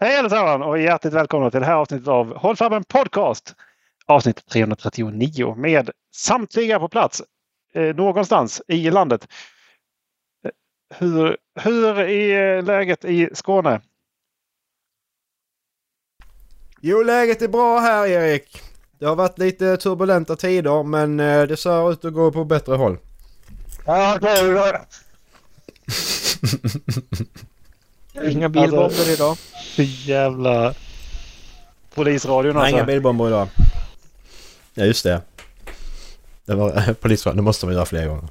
Hej allesammans och hjärtligt välkomna till det här avsnittet av Håll Fabben Podcast. Avsnitt 339 med samtliga på plats eh, någonstans i landet. Eh, Hur, hur är läget i Skåne? Jo, läget är bra här Erik. Det har varit lite turbulenta tider men eh, det ser ut att gå på bättre håll. Ja, Inga bilbomber idag. jävla polisradion Nej, alltså. inga bilbomber idag. Ja, just det. Det var polisradion. Det måste man göra fler gånger.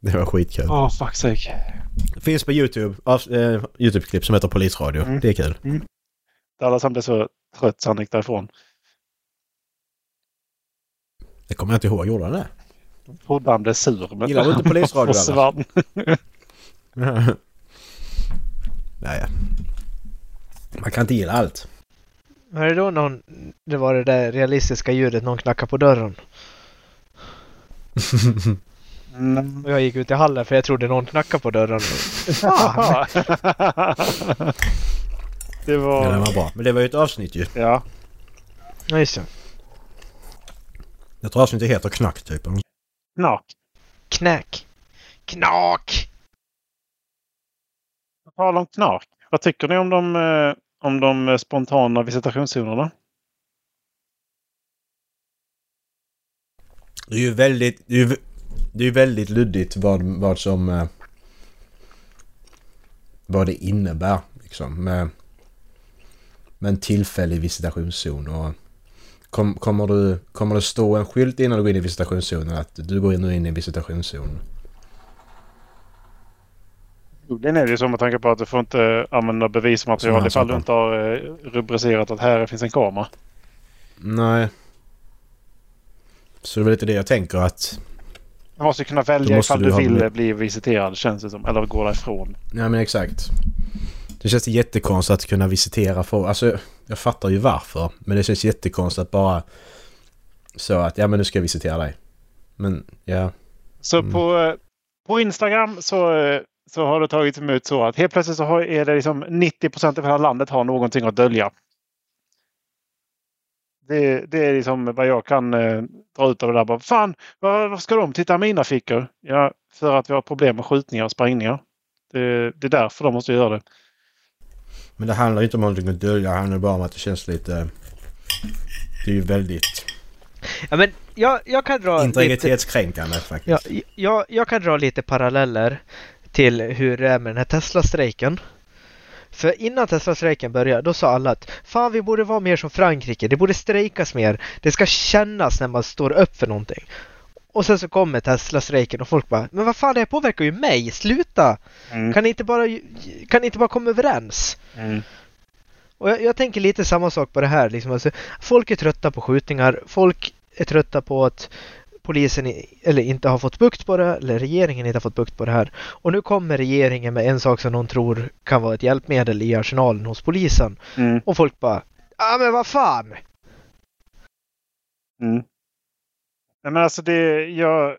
Det var skitkul. Åh, fuck sake. Det finns på YouTube. eh, Youtube-klipp som heter Polisradio. Mm. Det är kul. Alla som blev så trött så han gick därifrån. Det kommer jag inte ihåg. Gjorde han det? Trodde han blev sur. Men Gillar du inte polisradio, Försvann. Nej, ja. Man kan inte gilla allt. Var det då någon, det var det där realistiska ljudet någon knackade på dörren? Mm. Och jag gick ut i hallen för jag trodde någon knackade på dörren. Fan! det Ja, var... den var bra. Men det var ju ett avsnitt ju. Ja. Ja, just det. Jag tror avsnittet heter Knack typ. Knack. Knäck. Knak! På tal om knark. Vad tycker ni om de, eh, om de eh, spontana visitationszonerna? Det är ju väldigt... Det är ju, det är väldigt luddigt vad, vad som... Eh, vad det innebär liksom med, med en tillfällig visitationszon och... Kom, kommer, du, kommer det stå en skylt innan du går in i visitationszonen att du går nu in i en visitationszon? Den är det ju så med tanke på att du får inte använda bevismaterial ifall du inte har eh, rubricerat att här finns en kamera. Nej. Så det är väl lite det jag tänker att... Du måste ju kunna välja måste ifall du du vill med- bli visiterad känns det som. Eller gå därifrån. Ja men exakt. Det känns jättekonstigt att kunna visitera folk. Alltså jag fattar ju varför. Men det känns jättekonstigt att bara... Så att ja men nu ska jag visitera dig. Men ja. Så Mm. på, eh, på Instagram så, eh, så har det tagits emot så att helt plötsligt så har, är det liksom 90 procent av hela landet har någonting att dölja. Det, det är liksom vad jag kan eh, dra ut av det där. Bara, Fan, vad, vad ska de titta i mina fickor? Ja, för att vi har problem med skjutningar och sprängningar. Det, det är därför de måste göra det. Men det handlar inte om någonting att dölja. Det handlar bara om att det känns lite... Det är ju väldigt Ja, men jag, jag kan dra lite, integritetskränkande faktiskt. ja, jag, jag kan dra lite paralleller till hur det är med den här Tesla-strejken. För innan Tesla-strejken började, då sa alla att fan vi borde vara mer som Frankrike, det borde strejkas mer, det ska kännas när man står upp för någonting. Och sen så kommer Tesla-strejken och folk bara, men vad fan det här påverkar ju mig, sluta! Mm. Kan ni inte bara, kan ni inte bara komma överens? Mm. Och jag, jag tänker lite samma sak på det här. Liksom. Alltså, folk är trötta på skjutningar. Folk är trötta på att polisen eller inte har fått bukt på det eller regeringen inte har fått bukt på det här. Och nu kommer regeringen med en sak som någon tror kan vara ett hjälpmedel i arsenalen hos polisen. Mm. Och folk bara Ja men vad fan! Mm. Nej, men alltså det, jag,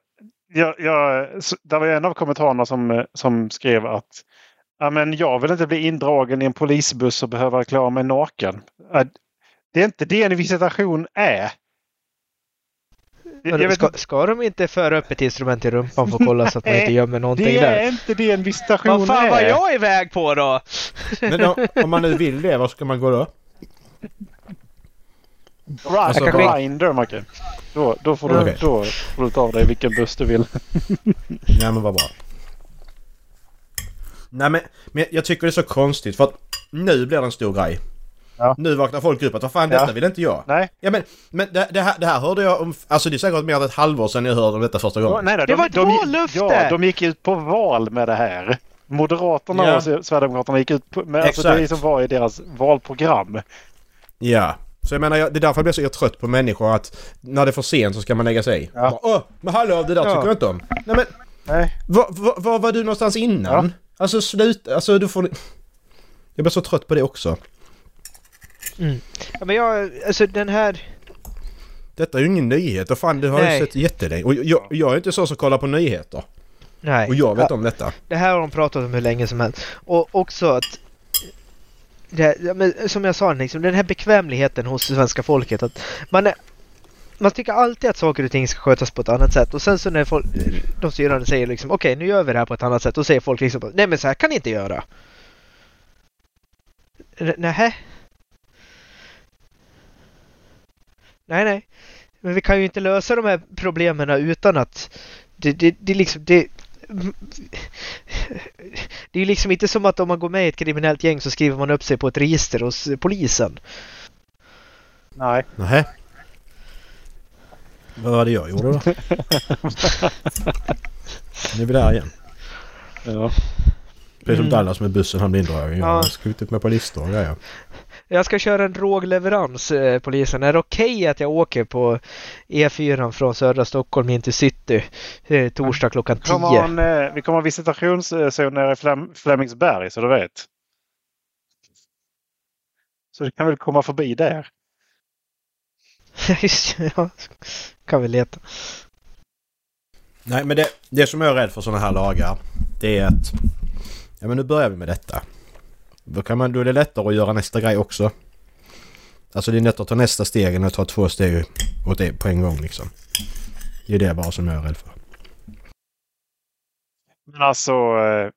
jag, jag, det var en av kommentarerna som, som skrev att ja, men jag vill inte bli indragen i en polisbuss och behöva klara mig naken. Det är inte det en visitation är. Jag, jag ska, ska de inte föra upp ett instrument i rumpan för att kolla så att man inte gömmer någonting det där? är inte det en visitation Vad fan är. var jag iväg på då? Men om, om man nu vill det, var ska man gå då? Grind, Alltså, Grindr, Macke. Då, då, får du, Okej. då får du ta av dig vilken buss du vill. Nej men vad bra. Nej men, men jag tycker det är så konstigt för att nu blir det en stor grej. Ja. Nu vaknar folk upp att vad fan detta Ja. vill inte jag. Nej, Ja men, men det, det, här, det här hörde jag om, alltså det är säkert mer än ett halvår sedan jag hörde om detta första gången. nej, nej, Det var ett de, vallöfte! Ja, de gick ut på val med det här. Moderaterna Ja. och Sverigedemokraterna gick ut på, med, alltså det som var i deras valprogram. Ja. Så jag menar, jag, det är därför jag blir så trött på människor att när det är för sent så ska man lägga sig i. Ja. Bara, Åh, men hallå det där Ja. tycker jag inte om. Nej men, Nej. var, var, var var du någonstans innan? Alltså sluta, alltså du får... Jag blir så trött på det också. Mm. Ja, men jag, alltså den här... Detta är ju ingen nyhet och fan det har Nej. jag sett jättelänge. Och jag, jag är inte så som kollar på nyheter. Nej. Och jag vet Ja, om detta. Det här har de pratat om hur länge som helst. Och också att det här, men som jag sa, liksom, den här bekvämligheten hos svenska folket. att man, är, man tycker alltid att saker och ting ska skötas på ett annat sätt och sen så när folk, de styrande säger liksom okej okay, nu gör vi det här på ett annat sätt, då säger folk liksom nej men så här kan ni inte göra. Nähä? Nej, nej. Men vi kan ju inte lösa de här problemen utan att det, det, det liksom det, det är liksom inte som att om man går med i ett kriminellt gäng så skriver man upp sig på ett register hos polisen. Nej. Nej. Vad var det jag gjorde då? nu är vi där igen. Ja. Precis som Mm. Dallas med bussen han blir indragen. Jag Ja. har skjutit mig på listor och grejer. Jag ska köra en drogleverans, eh, polisen. Är det okej att jag åker på E4 från södra Stockholm in till city eh, torsdag klockan Vi kommer ha 10? en, eh, vi kommer ha visitationszon nere i Flem, Flemingsberg så du vet. Så du kan väl komma förbi där. Just ja, kan vi leta. Nej men det, det som jag är rädd för sådana här lagar det är att... Ja men nu börjar vi med detta. Då, kan man, då är det lättare att göra nästa grej också. Alltså det är lättare att ta nästa steg än att ta två steg åt det på en gång liksom. Det är det bara som jag är rädd för. Men alltså, eh,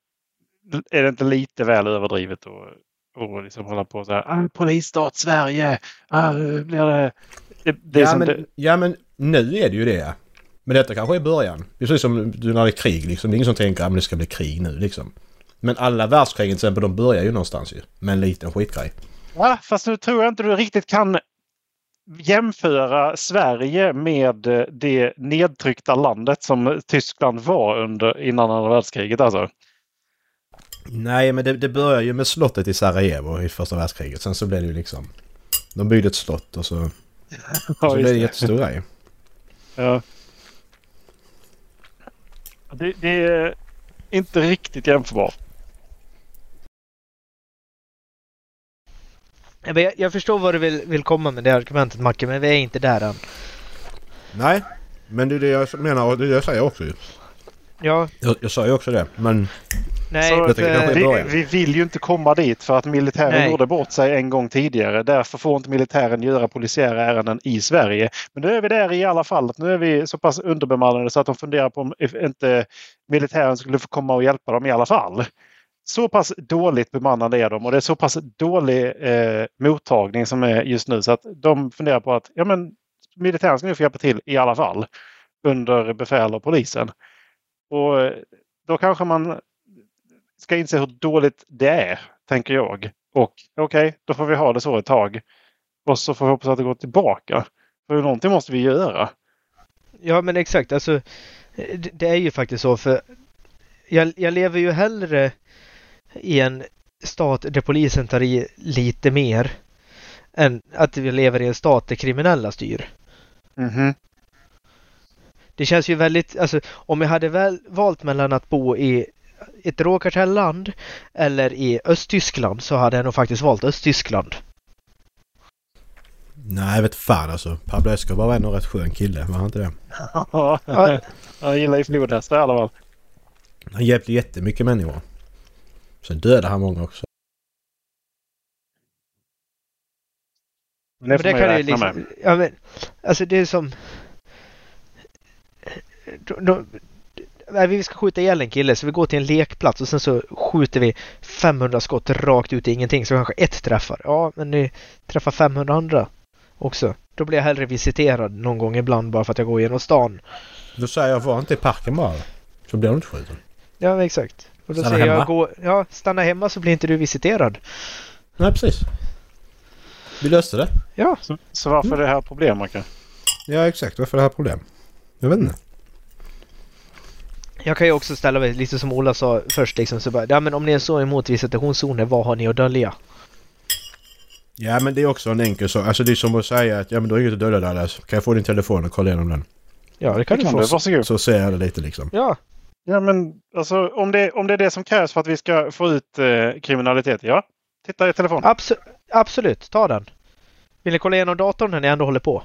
är det inte lite väl överdrivet att och liksom hålla på så här. Ah, polisstat Sverige! Ah, blir det... Det, det ja, men, det, ja men nu är det ju det. Men detta kanske är början. Precis som du när det är krig liksom. Det är ingen som tänker att det ska bli krig nu liksom. Men alla världskrigen till exempel de börjar ju någonstans ju. Med en liten skitgrej. ja, fast nu tror jag inte du riktigt kan jämföra Sverige med eh, det nedtryckta landet som Tyskland var under innan andra världskriget alltså. Nej men det, det börjar ju med slottet i Sarajevo i första världskriget. Sen så blev det ju liksom... De byggde ett slott och så... Och så Ja, blev det en det. jättestor grej. Ja. Det, det är inte riktigt jämförbart. Jag, jag förstår vad du vill, vill komma med det argumentet Macke, men vi är inte där än. Nej. Men det är det jag menar och det är det jag säger också ju. Ja, Jag, jag sa ju också det. Men nej, Så, bra, Vi, vi vill ju inte komma dit för att militären Nej. gjorde bort sig en gång tidigare. Därför får inte militären göra polisiära ärenden i Sverige. Men nu är vi där i alla fall. Nu är vi så pass underbemannade så att de funderar på om inte militären skulle få komma och hjälpa dem i alla fall. Så pass dåligt bemannade är de och det är så pass dålig eh, mottagning som är just nu så att de funderar på att ja, men, militären ska nu få hjälpa till i alla fall under befäl och polisen. Och eh, då kanske man ska inse hur dåligt det är, tänker jag. Och okej, då får vi ha det så ett tag. Och så får vi hoppas att det går tillbaka. För någonting måste vi göra. ja men exakt, alltså det, det är ju faktiskt så för jag, jag lever ju hellre i en stat där polisen tar i lite mer än att vi lever i en stat där kriminella styr. Mhm. Det känns ju väldigt, alltså om jag hade väl valt mellan att bo i ett drogkartelland eller i Östtyskland så hade jag nog faktiskt valt Östtyskland. nej jag vet fan alltså. Pablo Escobar var ändå rätt skön kille. Var han inte det? Ja, jag gillar ju flodhästar i alla fall. Han hjälpte jättemycket människor. Sen dödade han många också. Men det man ju kan ju liksom, med. ja, men, alltså det är som... Då, då, nej, vi ska skjuta ihjäl en kille så vi går till en lekplats och sen så skjuter vi 500 skott rakt ut i ingenting så kanske ett träffar. Ja, men ni träffar 500 andra också. Då blir jag hellre visiterad någon gång ibland bara för att jag går genom stan. Då säger jag var inte i parken bara. Så blir du inte skjuten. Ja, exakt. Och då Stanna säger hemma. jag gå, ja, stanna hemma så blir inte du visiterad. Nej precis. Vi löste det. Ja, Så, så varför är det här problem, Macke? Ja exakt. Varför är det här problem? Jag vet inte. jag kan ju också ställa mig lite som Ola sa först liksom så bara, ja men om ni är så emot visitationszoner, vad har ni att dölja? Ja men det är också en enkel sak. Alltså det är som att säga att ja men du har inget att dölja Dallas. Kan jag få din telefon och kolla igenom den? Ja, det kan Det du kan få. du. Varsågod. Så ser jag det lite liksom. Ja, Ja, men alltså om det, om det är det som krävs för att vi ska få ut eh, kriminalitet, ja. Titta i telefonen. abso- absolut. Ta den. Vill ni kolla igenom datorn när ni ändå håller på?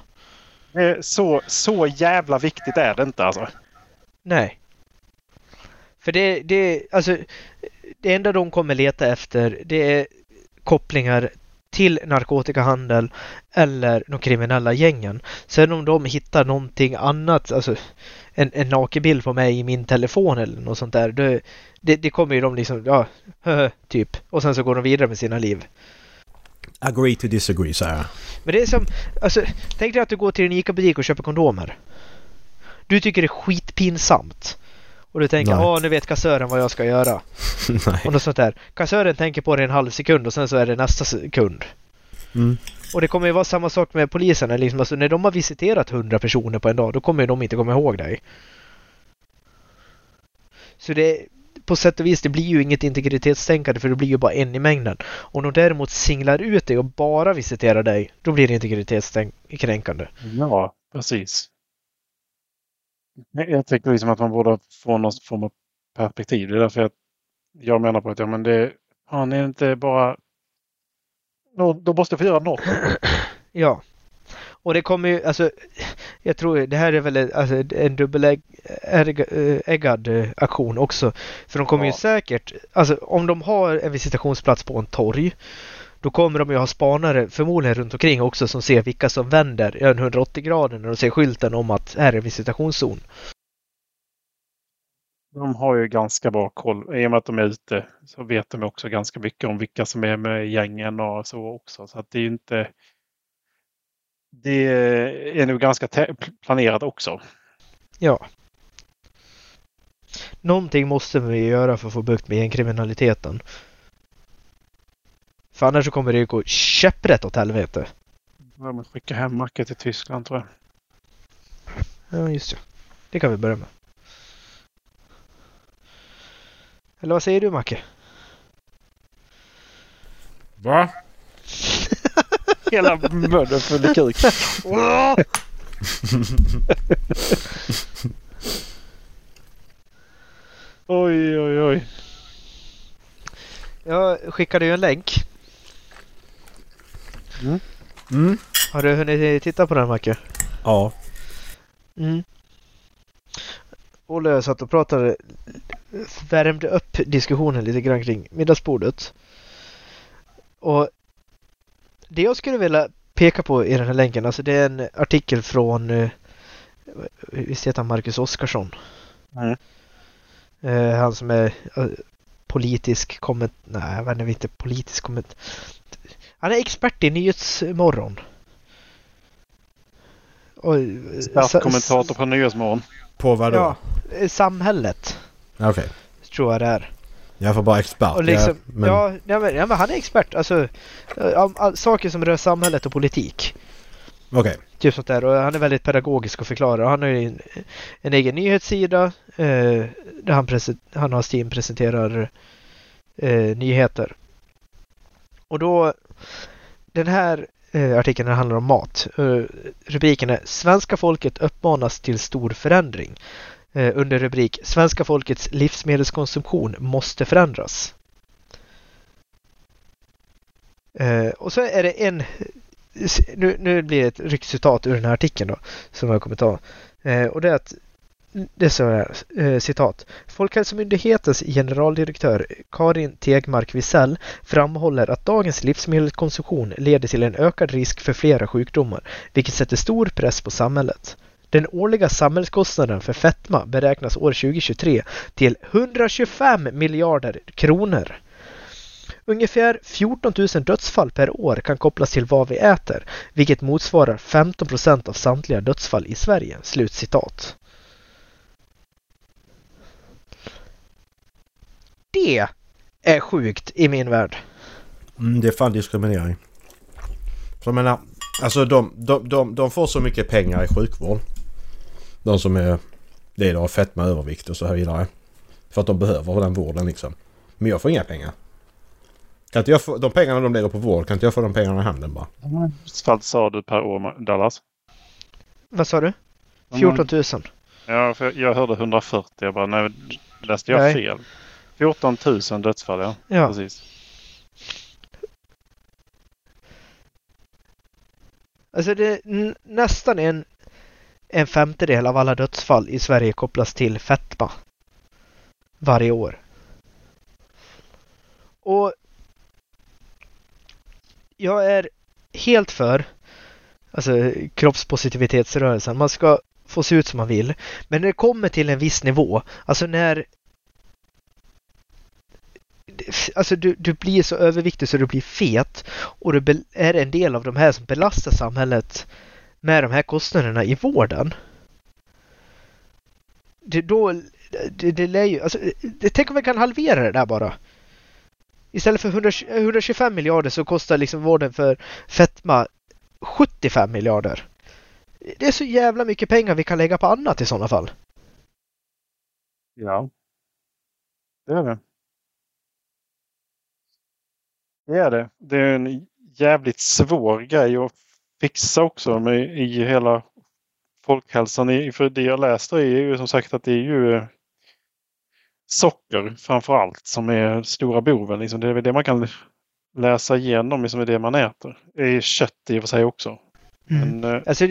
Är Så, så jävla viktigt är det inte alltså. Nej. För det, det, alltså, det enda de kommer leta efter det är kopplingar till narkotikahandel eller de kriminella gängen. Sen om de hittar någonting annat, alltså en, en nakenbild på mig i min telefon eller något sånt där, det, det, det kommer ju de liksom, ja, typ. Och sen så går de vidare med sina liv. Agree to disagree, så här. Men det är som, alltså, tänk dig att du går till en ICA-butik och köper kondomer. Du tycker det är skitpinsamt. Och du tänker, åh nu vet kassören vad jag ska göra. Nej. Och något sånt där. Kassören tänker på det en halv sekund och sen så är det nästa sekund. Mm. Och det kommer ju vara samma sak med poliserna. Liksom, alltså, när de har visiterat 100 personer på en dag, då kommer de inte komma ihåg dig. Så det, på sätt och vis, det blir ju inget integritetstänkande för det blir ju bara en i mängden. Om de däremot singlar ut dig och bara visiterar dig, då blir det integritetskränkande. Ja, precis. Jag tycker liksom att man borde få någon form av perspektiv. Det är därför jag, jag menar på att ja, men det han är inte bara... De måste få göra något. Ja. Och det kommer ju, alltså, jag tror det här är väl en- alltså, en dubbeläggad eh, aktion också. För de kommer ju Ja. säkert, alltså om de har en visitationsplats på en torg, då kommer de ju ha spanare förmodligen runt omkring också som ser vilka som vänder en 180 grader när de ser skylten om att här är en visitationszon. De har ju ganska bra koll. I och med att de är ute så vet de också ganska mycket om vilka som är med gängen och så också. Så att det är ju inte... Det är nog ganska planerat också. Ja. Någonting måste vi göra för att få bukt med gängkriminaliteten. För annars så kommer det ju gå käpprätt åt helvete. De måste skicka hem Macke till Tyskland tror jag. Ja, just det. Det kan vi börja med. Eller vad säger du Macke? Va? Hela munnen full i kuk. Oj, oj, oj. Jag skickade ju en länk. Mm. Har du hunnit titta på den Macke? Ja. Mm. Olle satt och pratade, värmde upp diskussionen lite grann kring middagsbordet. Och det jag skulle vilja peka på i den här länken, alltså det är en artikel från, eh, visst heter han Marcus Oskarsson? Mm. Eh, han som är eh, politisk komment... Nej, jag vet inte, inte politisk komment... Han är expert i Nyhetsmorgon. Och, Startkommentator på Nyhetsmorgon. På vad då? Ja, samhället Okej. tror jag det är. Jag får bara expert. Och liksom, ja, men, ja, ja, men, ja, men han är expert. Alltså, eh, om saker som rör samhället och politik. Okej. Typ sånt där. Och han är väldigt pedagogisk och förklarar. Han har ju en, en egen nyhetssida eh, där han, han och hans team presenterar eh, nyheter. Och då, den här eh, artikeln handlar om mat. Eh, rubriken är Svenska folket uppmanas till stor förändring. Eh, under rubrik Svenska folkets livsmedelskonsumtion måste förändras. Eh, och så är det en nu, nu blir det ett ryckcitat ur den här artikeln då, som jag kommer ta. Eh, och det är att det är så här, citat. Folkhälsomyndighetens generaldirektör Karin Tegmark Wisell framhåller att dagens livsmedelskonsumtion leder till en ökad risk för flera sjukdomar, vilket sätter stor press på samhället. Den årliga samhällskostnaden för fetma beräknas år 2023 till 125 miljarder kronor. Ungefär 14 000 dödsfall per år kan kopplas till vad vi äter, vilket motsvarar 15 procent av samtliga dödsfall i Sverige. Slut citat. Det är sjukt i min värld. Mm, det är fan diskriminering. Så jag menar, alltså de, de, de, de får så mycket pengar i sjukvård. De som är lider av fetma, övervikt och så vidare. För att de behöver den vården liksom. Men jag får inga pengar. Kan inte jag få, de pengarna de lägger på vård, kan inte jag få de pengarna i handen bara? Vad sa du per år Dallas? Vad sa du? 14 000. Ja, för jag hörde 140. Jag bara, nej, läste jag Nej. fel? 14 000 dödsfall, ja. Ja. Precis. Alltså det är nästan en, en femtedel av alla dödsfall i Sverige kopplas till fetma. Varje år. Och jag är helt för alltså kroppspositivitetsrörelsen. Man ska få se ut som man vill. Men när det kommer till en viss nivå, alltså när Alltså du, du blir så överviktig så du blir fet och du är en del av de här som belastar samhället med de här kostnaderna i vården. Det, då, det, det lär ju, alltså, det, tänk om vi kan halvera det där bara. Istället för 100, 125 miljarder så kostar liksom vården för fetma 75 miljarder. Det är så jävla mycket pengar vi kan lägga på annat i sådana fall. Ja. Det är det. Det är det. Det är en jävligt svår grej att fixa också med, i hela folkhälsan. För det jag läste är ju som sagt att det är ju socker framför allt som är stora boven. Liksom det är det man kan läsa igenom, liksom är det man äter. Det är kött i och för sig också. Mm. Men, eh, alltså,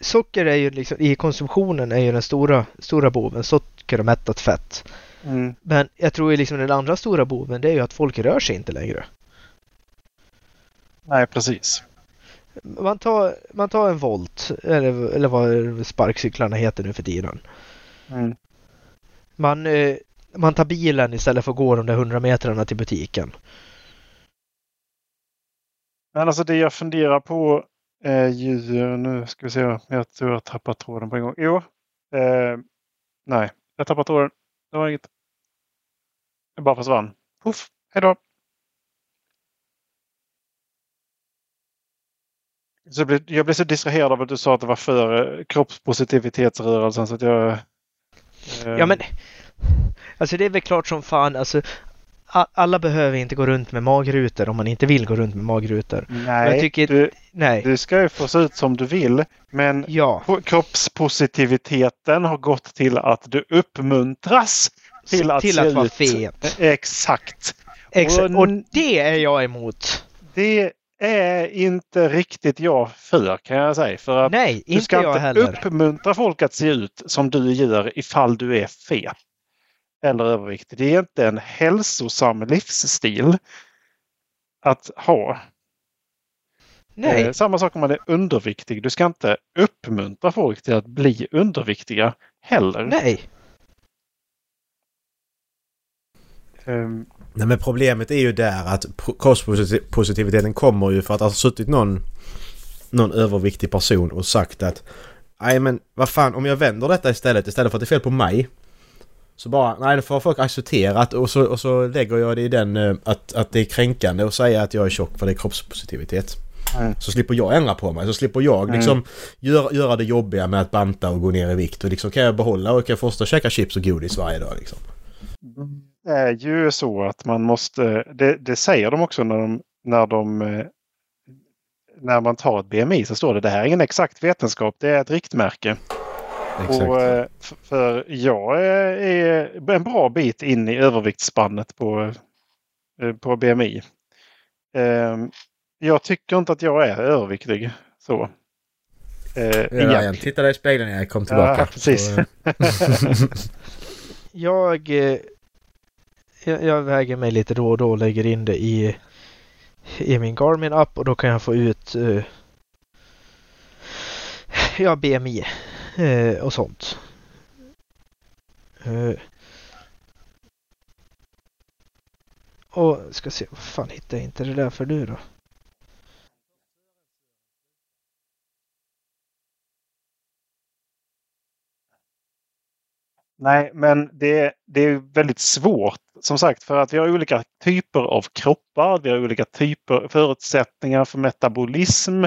socker är ju liksom, i konsumtionen är ju den stora, stora boven. Socker och mättat fett. Mm. Men jag tror ju liksom den andra stora boven det är ju att folk rör sig inte längre. Nej, precis. Man tar, man tar en volt, eller, eller vad sparkcyklarna heter nu för tiden. Mm. Man, eh, man tar bilen istället för att gå de där hundra metrarna till butiken. Men alltså det jag funderar på är ju, nu ska vi se, jag tror jag tappat tråden på en gång. Jo, eh, nej, jag tappade tråden. Det var inget. Det bara försvann. Puff, hejdå! Så jag, blev, jag blev så distraherad av att du sa att det var för eh, kroppspositivitetsrörelsen så att jag... Eh... Ja men... Alltså det är väl klart som fan alltså alla behöver inte gå runt med magrutor om man inte vill gå runt med magrutor. Nej, tycker, du, nej. du ska ju få se ut som du vill. Men ja. kroppspositiviteten har gått till att du uppmuntras till att till se att vara ut. fet. Exakt. Exakt. Och, och det är jag emot. Det är inte riktigt jag för kan jag säga. För att Nej, du ska inte heller. uppmuntra folk att se ut som du gör ifall du är fet eller överviktig. Det är inte en hälsosam livsstil att ha. Nej. Eh, samma sak om man är underviktig. Du ska inte uppmuntra folk till att bli underviktiga heller. Nej. Um, Nej men problemet är ju där att kostpositiviteten kommer ju för att det har suttit någon, någon överviktig person och sagt att Nej men vad fan om jag vänder detta istället istället för att det är fel på mig så bara, nej det får folk acceptera och så, och så lägger jag det i den eh, att, att det är kränkande att säga att jag är tjock för det är kroppspositivitet. Mm. Så slipper jag ändra på mig, så slipper jag mm. liksom göra, göra det jobbiga med att banta och gå ner i vikt och liksom kan jag behålla och kan jag fortsätta käka chips och godis varje dag liksom. Det är ju så att man måste, det, det säger de också när de, när de eh, när man tar ett BMI så står det det här är ingen exakt vetenskap, det är ett riktmärke. Exakt. Och, eh, för jag är en bra bit in i överviktsspannet på, eh, på BMI. Ehm, jag tycker inte att jag är överviktig. Så. Ja, jag tittade i spegeln när jag kom tillbaka. Ja, precis. jag, jag, jag väger mig lite då och då och lägger in det i, i min Garmin-app och då kan jag få ut uh, ja, BMI eh, och sånt. Eh. Och ska se, vad fan hittar jag inte det där för nu då? Nej, men det, det är väldigt svårt som sagt för att vi har olika typer av kroppar. Vi har olika typer förutsättningar för metabolism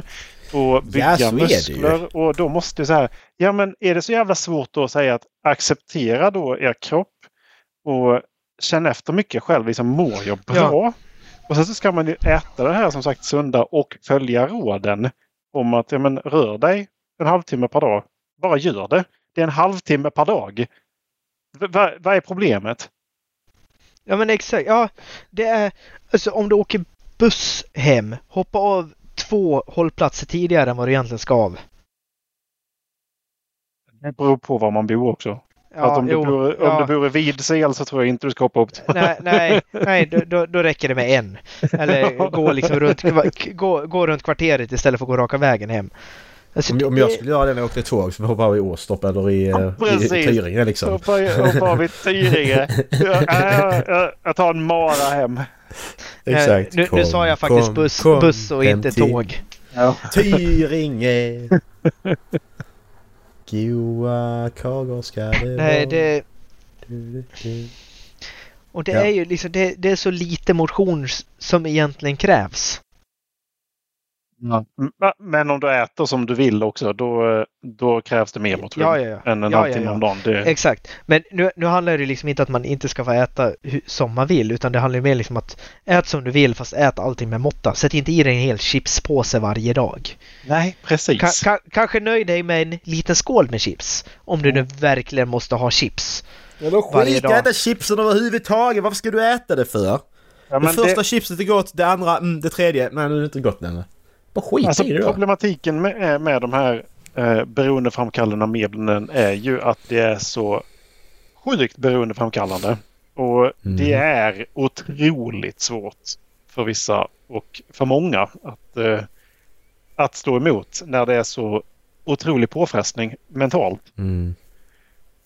och bygga ja, muskler. Och då måste du säga, ja men är det så jävla svårt då att säga att acceptera då er kropp och känna efter mycket själv. Liksom, mår jag bra? Ja. Och sen så ska man ju äta det här som sagt sunda och följa råden om att ja, men, rör dig en halvtimme per dag. Bara gör det. Det är en halvtimme per dag. vad är problemet? Ja men exakt, ja det är alltså om du åker buss hem, hoppa av två hållplatser tidigare än vad du egentligen ska av. Det beror på var man bor också. För att om, jo, du bor, om ja. du bor i Vidsel så tror jag inte du ska hoppa upp. Nej, nej, nej då, då, räcker det med en. Eller gå, liksom runt, gå, gå runt kvarteret istället för att gå raka vägen hem. Alltså, Om, om jag skulle göra det när jag åkte tåg så hoppar jag i Åstorp eller i, Ja, eh, i, precis. i Tyringe liksom. Hoppa hoppa vid Tyringe. Jag, jag, jag, jag tar en mara hem. nej, nu, nu sa jag faktiskt kom, buss, kom buss och inte till tåg. Ja. Tyringe. Goa kakor ska det Nej, vara. det, och det Ja. är ju liksom, det, det är så lite motion som egentligen krävs. Mm, Men om du äter som du vill också då, då krävs det mer motion Ja, ja, ja. än en Ja, ja, halvtimme ja. om dagen. Det, Exakt. Men nu, nu handlar det liksom inte att man inte ska få äta som man vill utan det handlar mer liksom att ät som du vill fast ät allting med måtta. Sätt inte i dig en hel chipspåse varje dag. nej, precis. Ka, ka, kanske nöj dig med en liten skål med chips. Om du nu verkligen måste ha chips. Ja, Varje skit i att äta chipsen överhuvudtaget. Varför ska du äta det för? ja, det första det, chipset är gott, det andra, mm, det tredje, nej nu är det inte gott längre. Bara skit alltså, det då. problematiken med, med de här eh, beroendeframkallande medlen är ju att det är så sjukt beroendeframkallande. Och Mm. det är otroligt svårt för vissa och för många att, eh, att stå emot när det är så otrolig påfrestning mentalt. Mm.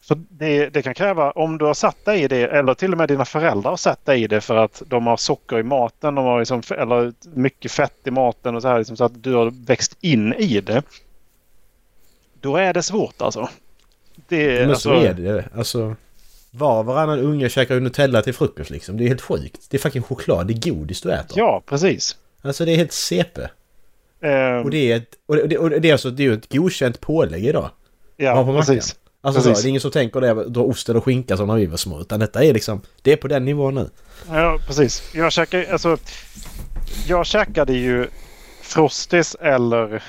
Så det, det kan kräva, om du har satt dig i det eller till och med dina föräldrar har satt dig i det för att de har socker i maten de har liksom, eller mycket fett i maten och så här liksom, så att du har växt in i det. Då är det svårt alltså. Det, Men alltså så är det. Alltså, var och varannan unge käkar ju Nutella till frukost liksom. Det är helt sjukt. Det är fucking choklad, det är godis du äter. Ja, precis. Alltså det är helt CP. Eh, Och det är, ett, och det, och det är alltså det är ett godkänt pålägg idag. ja, precis. Alltså så, det är ingen som tänker det, dra ost eller skinka som när vi var små. Utan detta är liksom, det är på den nivån nu. Ja, precis. Jag, käkar, alltså, jag käkade ju Frosties eller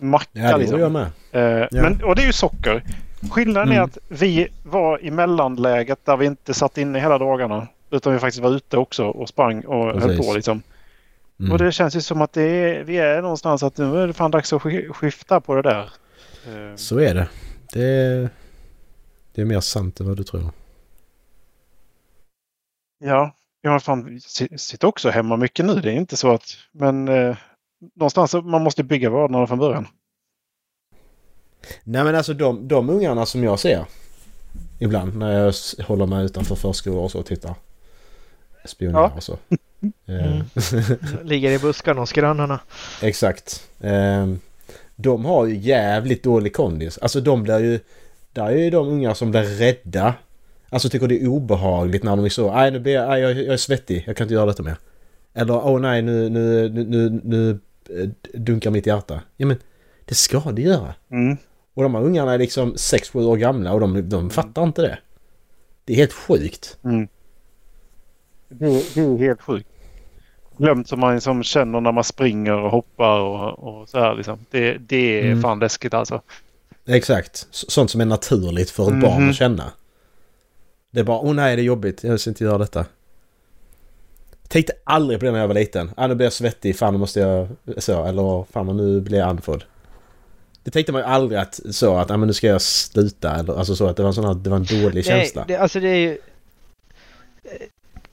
macka. Ja, det liksom. jag med. Eh, Ja. men, och det är ju socker. Skillnaden är Mm. att vi var i mellanläget där vi inte satt inne hela dagarna. Utan vi faktiskt var ute också och sprang och höll Precis. på liksom. Mm. Och det känns ju som att det är, vi är någonstans att nu är det fan dags att sk- skifta på det där. Eh, Så är det. Det är, det är mer sant än vad du tror. ja, jag fan, sitter också hemma mycket nu. Det är inte så att... Men eh, någonstans så man måste bygga vanorna från början. Nej men alltså de, de ungarna som jag ser ibland när jag håller mig utanför förskolor och så och tittar. Spionerar Ja. och så. Mm. Eh, Ligger i buskarna hos grannarna. Exakt. Ehm, de har ju jävligt dålig kondis. Alltså de blir ju... Där är ju de unga som blir rädda. Alltså tycker det är obehagligt när de är så. Nej nu blir jag, jag, jag är svettig. Jag kan inte göra detta mer. Eller åh nej nu, nu, nu, nu, eh, dunkar mitt hjärta. Ja men det ska det göra. Mm. Och de här ungarna är liksom 6-7 år gamla och de, de fattar inte det. Det är helt sjukt. Mm. Det, det är helt sjukt. Glömt som man som känner när man springer och hoppar och, och så här liksom. Det, det är Mm. fan läskigt alltså. Exakt. Sånt som är naturligt för ett barn Mhm. att känna. Det är bara, åh nej det är jobbigt, jag ska inte göra detta. Tänkte aldrig på det när jag var liten. Ah, nu blir jag svettig, fan nu måste jag... Så, eller fan nu blir jag andfådd. Det tänkte man ju aldrig att så att, ah, men nu ska jag sluta eller alltså så att det var en sån här, det var en dålig känsla. det, alltså det är ju...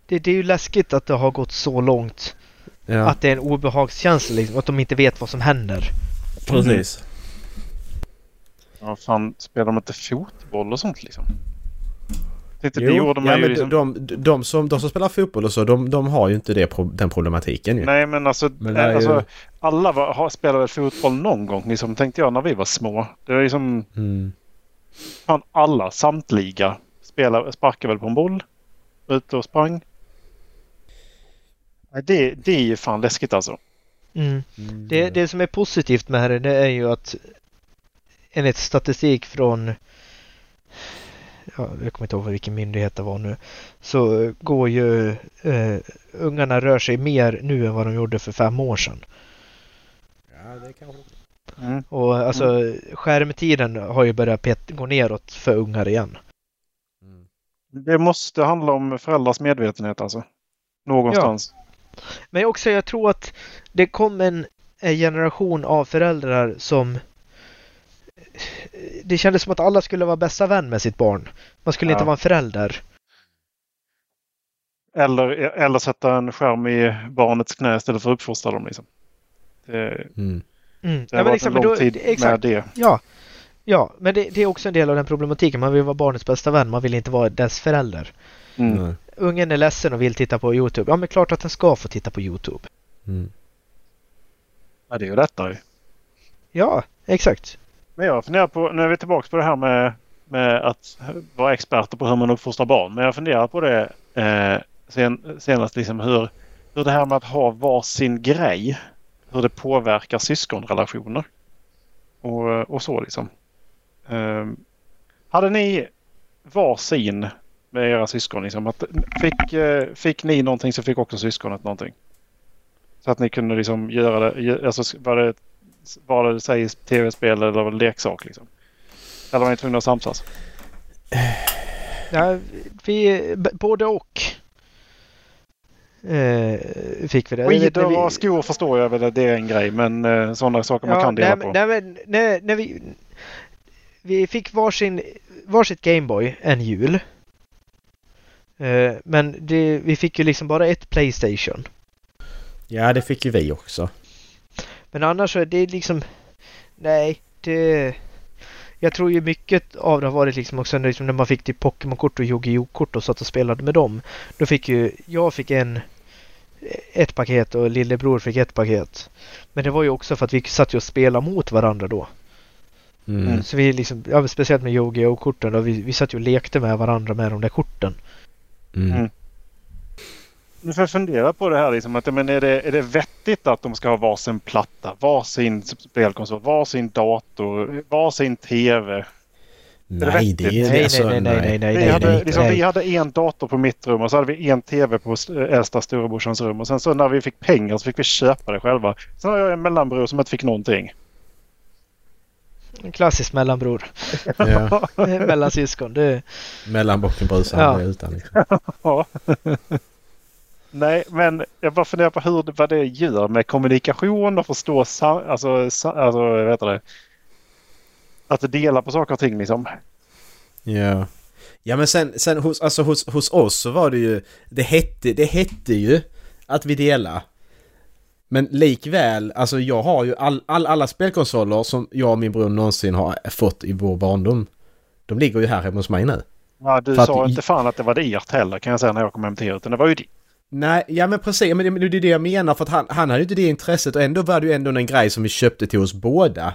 Det, det är ju läskigt att det har gått så långt. Ja, Att det är en obehagskänsla liksom. Att de inte vet vad som händer. precis. Ja, fan, spelar de inte fotboll och sånt liksom? Tänkte, det Jo, gjorde man ja, ju men liksom... de, de, de, som, de som spelar fotboll och så, de, de har ju inte det, den problematiken ju. Nej men alltså, Men det eh, alltså ju- alla var, har, spelar väl fotboll någon gång liksom, tänkte jag när vi var små. Det är liksom Mm. fan alla, samtliga spelar, sparkar väl på en boll. Ute och sprang. Det, det är ju fan läskigt alltså. Mm. Det, det som är positivt med det, det är ju att enligt statistik från ja, jag kommer inte ihåg vilken myndighet det var nu så går ju eh, ungarna rör sig mer nu än vad de gjorde för fem år sedan. Ja, det kanske... Mm. Och alltså skärmtiden har ju börjat pet- gå neråt för ungar igen. Mm. Det måste handla om föräldrars medvetenhet alltså. Någonstans. Men också jag tror att det kom en, en generation av föräldrar som det kändes som att alla skulle vara bästa vän med sitt barn. Man skulle Ja. inte vara en förälder. Eller, eller sätta en skärm i barnets knä istället för att uppfostra dem. Liksom. Det, Mm. Mm. det har varit en men lång då- tid exakt. med det. Ja, ja men det, det är också en del av den problematiken. Man vill vara barnets bästa vän, man vill inte vara dess förälder. Mm. Ungen är ledsen och vill titta på Youtube. Ja, men klart att den ska få titta på Youtube. Mm. Ja, det är ju lättare. Ja, exakt. Men jag funderar på, nu är vi tillbaka på det här med, med att vara experter på hur man uppfostrar barn. Men jag funderar på det eh, sen, senast liksom hur, hur det här med att ha varsin grej, hur det påverkar syskonrelationer. Och, och så liksom. Eh, hade ni varsin med era syskon? Liksom, att, fick, eh, fick ni någonting så fick också syskonet någonting? Så att ni kunde liksom göra det, alltså var det var det sägs tv-spel eller leksak liksom? Eller var ni tvungna att samsas? Ja, vi, både och. Eh, fick vi det. Skidor och skor förstår jag väl att det är en grej men eh, sådana saker man kan dela nej, på. Nej, men när, när vi, vi fick varsin, varsitt Gameboy en jul. Eh, men det, vi fick ju liksom bara ett Playstation. Ja, det fick ju vi också. Men annars så är det liksom... Nej, det... Jag tror ju mycket av det har varit liksom också liksom när man fick typ Pokémon-kort och Yu-Gi-Oh-kort och satt och spelade med dem. Då fick ju... Jag fick en... Ett paket och lillebror fick ett paket. Men det var ju också för att vi satt ju och spelade mot varandra då. Mm. Mm. Så vi liksom, ja, speciellt med Yu-Gi-Oh-korten då, vi, vi satt ju och lekte med varandra med de där korten. Mm. Mm. Nu får jag fundera på det här liksom att men är, det, är det vettigt att de ska ha varsin platta, varsin spelkonsol, varsin dator, varsin tv? Nej, det är Nej, nej, alltså, nej, nej, nej, nej, vi, nej, hade, nej, liksom, nej. vi hade en dator på mitt rum och så hade vi en tv på st- äldsta storebrorsans rum och sen så när vi fick pengar så fick vi köpa det själva. Sen har jag en mellanbror som inte fick någonting. En klassisk mellanbror. Ja, Mellansyskon. Det, mellanbocken brusar Ja. utan liksom. Ja. Nej, men jag bara funderar på hur, vad det gör med kommunikation och förstå, alltså, sa, alltså heter det? Att dela på saker och ting liksom. Ja. Ja men sen, sen hos, alltså hos, hos oss så var det ju... Det hette, det hette ju att vi delar. Men likväl, alltså jag har ju all, all, alla spelkonsoler som jag och min bror någonsin har fått i vår barndom. De ligger ju här hemma hos mig nu. Ja, du För att sa i- inte fan att det var det ert heller kan jag säga när jag kom hem till er. Utan det var ju ditt. Nej, ja men precis, men det, det är det jag menar för att han, han hade ju inte det intresset och ändå var det ju ändå en grej som vi köpte till oss båda.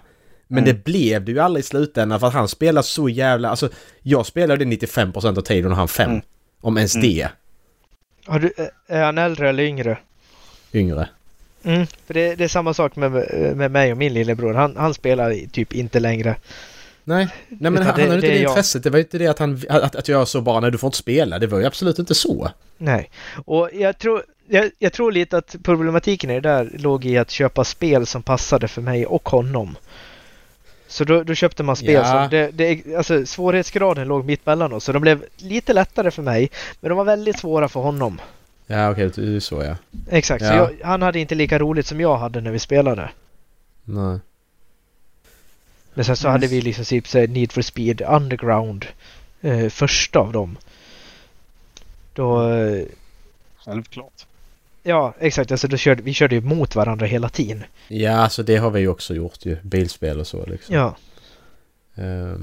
Men Mm. det blev det ju aldrig i slutändan för att han spelar så jävla, alltså jag spelade 95% av tiden och han 5. Mm. Om ens Mm. det. har du, är han äldre eller yngre? Yngre. Mm, för det, det är samma sak med, med mig och min lillebror. Han, han spelar typ inte längre. Nej, nej men Utan han, det- han hade det inte det jag. intresset. Det var ju inte det att han, att, att jag så bara nej du får inte spela. Det var ju absolut inte så. Nej. Och jag tror, jag, jag tror lite att problematiken i det där låg i att köpa spel som passade för mig och honom. Så då, då köpte man spel Ja. som... Det, det, alltså svårighetsgraden låg mitt mellan oss. Så de blev lite lättare för mig. Men de var väldigt svåra för honom. Ja okej, det är så ja. Exakt, så Ja. jag, han hade inte lika roligt som jag hade när vi spelade. Nej. Men sen så hade vi liksom typ så Need for Speed Underground. Eh, första av dem. Då... Eh, Självklart. ja, exakt. Alltså då körde, vi körde ju mot varandra hela tiden. Ja, alltså det har vi ju också gjort ju. Bilspel och så liksom. Ja. Eh,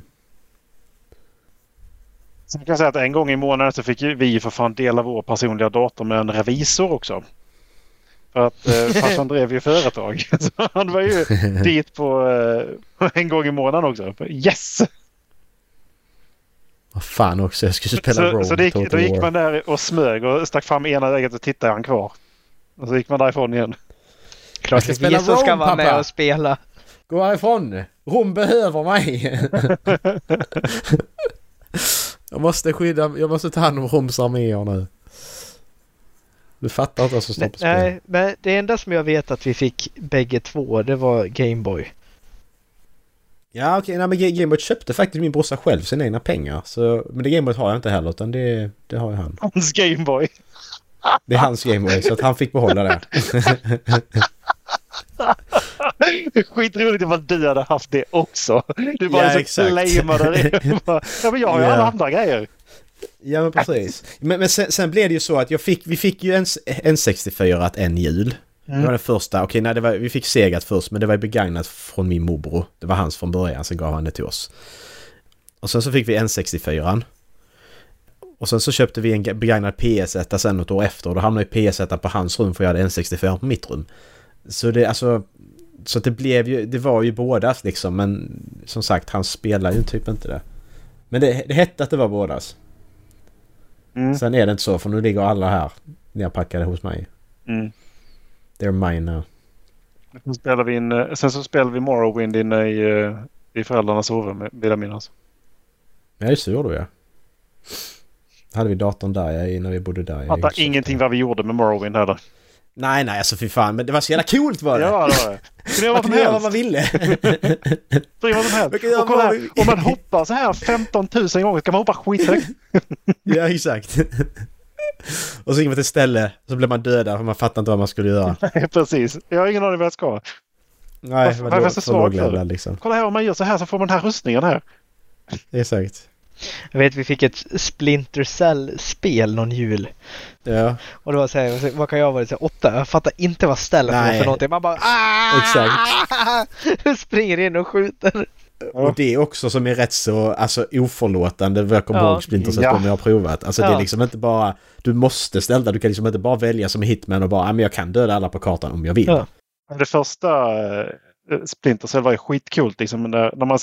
Sen kan jag säga att en gång i månaden så fick vi för fan dela vår personliga dator med en revisor också. För att eh, farsan drev ju företag. Så han var ju dit på eh, en gång i månaden också. Yes! vad fan också, jag skulle spela Så, Rome så det gick, då gick man där och smög och stack fram ena ögat och tittade han kvar. Och så gick man därifrån igen. Klart ska det är spela som ska Rome, vara med pappa. och spela. Gå härifrån! Rom behöver mig! Jag måste skydda, jag måste ta hand om Roms arméer nu. Du fattar inte vad som står Nej, på spel. nej, men det enda som jag vet att vi fick bägge två, det var Gameboy. Ja okej, nej men Ga- Gameboy köpte faktiskt min brorsa själv sina egna pengar. Så, men det Gameboy har jag inte heller utan det, det har ju han. Hans Gameboy. Det är hans Gameboy så att han fick behålla det. Skitroligt ifall du hade haft det också. Du bara Ja, exakt. claimade det. Bara, Ja, men jag har ju Ja. alla andra grejer. Ja men precis. Men, men sen, sen blev det ju så att jag fick, vi fick ju en, en 64 att en jul. Det var den första, okej nej det var, vi fick segat först men det var begagnat från min morbror. Det var hans från början, sen gav han det till oss. Och sen så fick vi en 64 Och sen så köpte vi en ga- begagnad PS1 sen något år efter och då hamnade ju PS1 på hans rum för jag hade en 64 på mitt rum. Så det alltså... Så det blev ju, det var ju bådas liksom men som sagt han spelar ju typ inte det. Men det, det hette att det var bådas. Mm. Sen är det inte så för nu ligger alla här nerpackade hos mig. Mm. They're mine now. Sen, spelar vi in, eh, sen så spelar vi Morrowind inne i, eh, i föräldrarnas sovrum vill jag minnas. Ja just det, gjorde vi ja. Hade vi datorn där ja, i- när vi bodde där. Fattar ingenting vad vi gjorde med Morrowind heller. Nej nej alltså fy fan men det var så jävla coolt var det! Ja, det var det. Kunde göra Man vad som kunde göra vad helst. man ville! Driva vad som helst. Och kolla här, om man hoppar så här 15 000 gånger kan man hoppa skithögt. ja exakt. Och så gick man till ett ställe så blev man dödad för man fattade inte vad man skulle göra. Nej, Precis. Jag har ingen aning vad jag ska. Nej, Varför- det varför är var jag så för svag för liksom. Kolla här om man gör så här så får man den här rustningen här. Exakt. Jag vet vi fick ett Splinter Cell-spel någon jul. Ja, Och det var såhär, vad kan jag ha varit? Så här, åtta? Jag fattar inte vad stealth var för någonting. Man bara ah! Exakt. Springer in och skjuter. och det är också som är rätt så alltså, oförlåtande vad jag kommer Ja. ihåg Splinter Cell Ja. som jag har provat. Alltså det är Ja. liksom inte bara... Du måste ställa, du kan liksom inte bara välja som hitman och bara "Ah, men jag kan döda alla på kartan om jag vill. Ja. Det första eh, Splinter Cell var ju skitcoolt. Liksom, när, när man,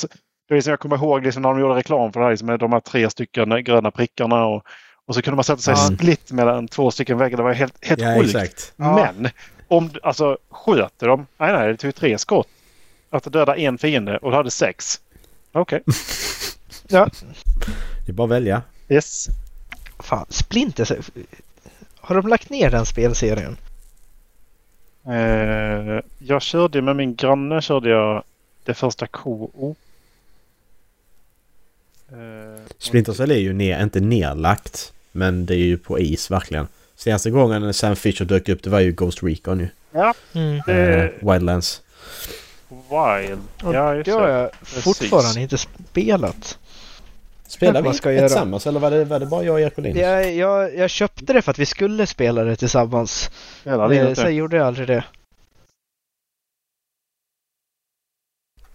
det är som jag kommer ihåg liksom, när de gjorde reklam för det här liksom, med de här tre stycken gröna prickarna. Och, och så kunde man sätta sig Ja. split mellan två stycken väggar. Det var helt, helt Ja, sjukt. exakt. Ja. Men om du alltså sköter de. Nej, nej, det tog tre skott. Att döda en fiende och du hade sex. Okej. ja. Det är bara att välja. Yes. Fan, Splinter. Har de lagt ner den spelserien? Eh, jag körde med min granne körde jag det första KO. Eh, Splinter Cell är ju ner, inte nerlagt. Men det är ju på is verkligen. Senaste gången när Sam Fisher dök upp det var ju Ghost Recon ju. Ja, Mm. Eh, Wildlands. Wild. Och Ja, just det har jag fortfarande inte spelat. Spelar man vi ska göra. tillsammans eller var det, var det bara jag och Erik Ohlin? Jag, jag, jag köpte det för att vi skulle spela det tillsammans. Inte. Sen gjorde jag aldrig det.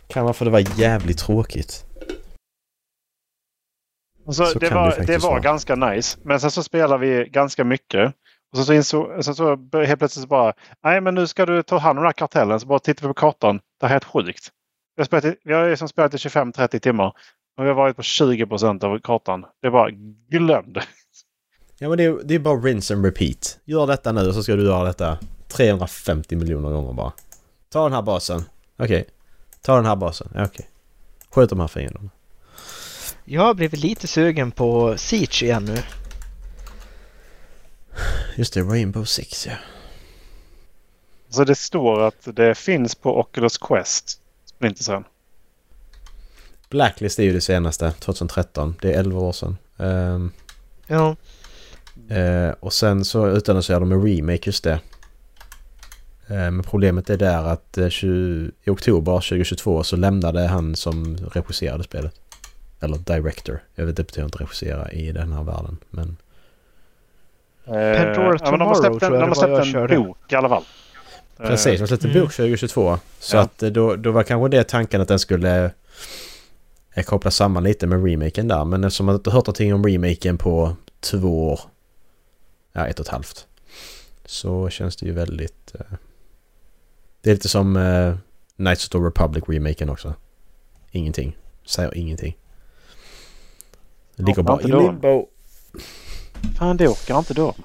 Kan vara för det var jävligt tråkigt. Alltså, Så det var, det var vara. ganska nice. Men sen så spelar vi ganska mycket. Och sen så, insåg, sen så helt plötsligt bara, nej men nu ska du ta hand om den här kartellen. Så bara tittar vi på kartan. Det här är helt sjukt. Vi har, spelat, i- vi har liksom spelat i 25-30 timmar. Och vi har varit på 20 procent av kartan. Det är bara glömd. Ja men det är, det är bara rinse and repeat. Gör detta nu och så ska du göra detta 350 miljoner gånger bara. Ta den här basen. Okej. Ta den här basen. Okej. Sköt de här fienderna. Jag har blivit lite sugen på Siege igen nu. Just det, Rainbow Six ja. Så det står att det finns på Oculus Quest. Splinter Cell. Blacklist är ju det senaste, 2013. Det är 11 år sedan. Ehm, Ja. eh, och sen så utannonserade de en remake just det. Eh, men problemet är där att eh, 20, i oktober 2022 så lämnade han som regisserade spelet. Eller director. Jag vet inte betyder inte regissera i den här världen. Men Pandora ja, men de har Tomorrow släppt en, tror jag de har släppt en bok i alla fall. Precis, de släppte en bok 2022. Så Ja. att eh, då, då var kanske det tanken att den skulle eh, koppla samman lite med remaken där. Men eftersom man inte hört någonting om remaken på två år, ja ett och ett halvt, så känns det ju väldigt... Eh, det är lite som eh, Knights of the Republic remaken också. Ingenting. Säger ingenting. Det ligger Ja, bara i limbo. Fan, det orkar inte då.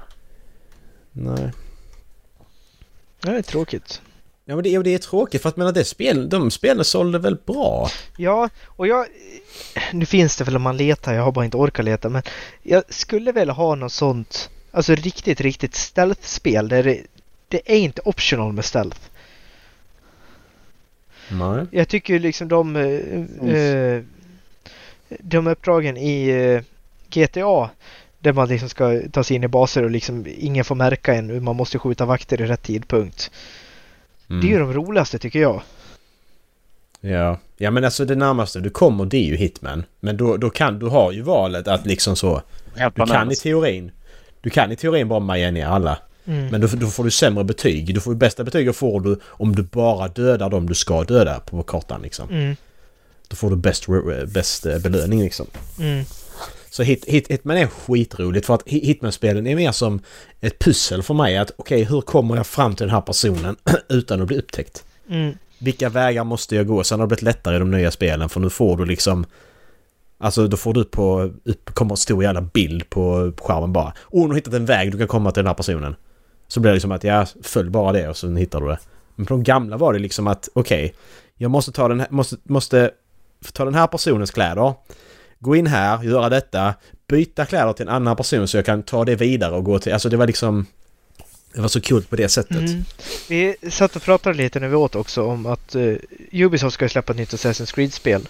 Nej. Det är tråkigt. Ja men det, är- det är tråkigt för att menar det spel, de spelen sålde väl bra? Ja, och jag... Nu finns det väl om man letar, jag har bara inte orkat leta, men jag skulle väl ha något sånt, alltså riktigt, riktigt stealth-spel där det, det är inte optional med stealth. Nej. Jag tycker liksom de... eh, de uppdragen i eh, GTA där man liksom ska ta sig in i baser och liksom ingen får märka en. Man måste skjuta vakter i rätt tidpunkt. Mm. Det är ju de roligaste tycker jag. Ja. ja, men alltså det närmaste du kommer det är ju Hitman. Men då, då kan du har ju valet att liksom så... Du kan i teorin... Du kan i teorin bara maja ner alla. Mm. Men då, då får du sämre betyg. Du får ju bästa betyget får du om du bara dödar dem du ska döda på kartan liksom. Mm. Då får du bäst, bäst eh, belöning liksom. Mm. Så hit, hit, Hitman är skitroligt för att Hit- Hitman-spelen är mer som ett pussel för mig. Att okej, hur kommer jag fram till den här personen utan att bli upptäckt? Mm. Vilka vägar måste jag gå? Sen har det blivit lättare i de nya spelen för nu får du liksom... Alltså då får du upp på... Upp, kommer en stor jävla bild på skärmen bara. Åh, nu har hittat en väg du kan komma till den här personen. Så blir det liksom att ja, följ bara det och så hittar du det. Men på de gamla var det liksom att okej, jag måste ta den här, måste, måste ta den här personens kläder. Gå in här, göra detta, byta kläder till en annan person så jag kan ta det vidare och gå till... Alltså det var liksom... Det var så kul på det sättet. Mm. Vi satt och pratade lite när vi åt också om att uh, Ubisoft ska släppa ett nytt Assassin's Creed-spel.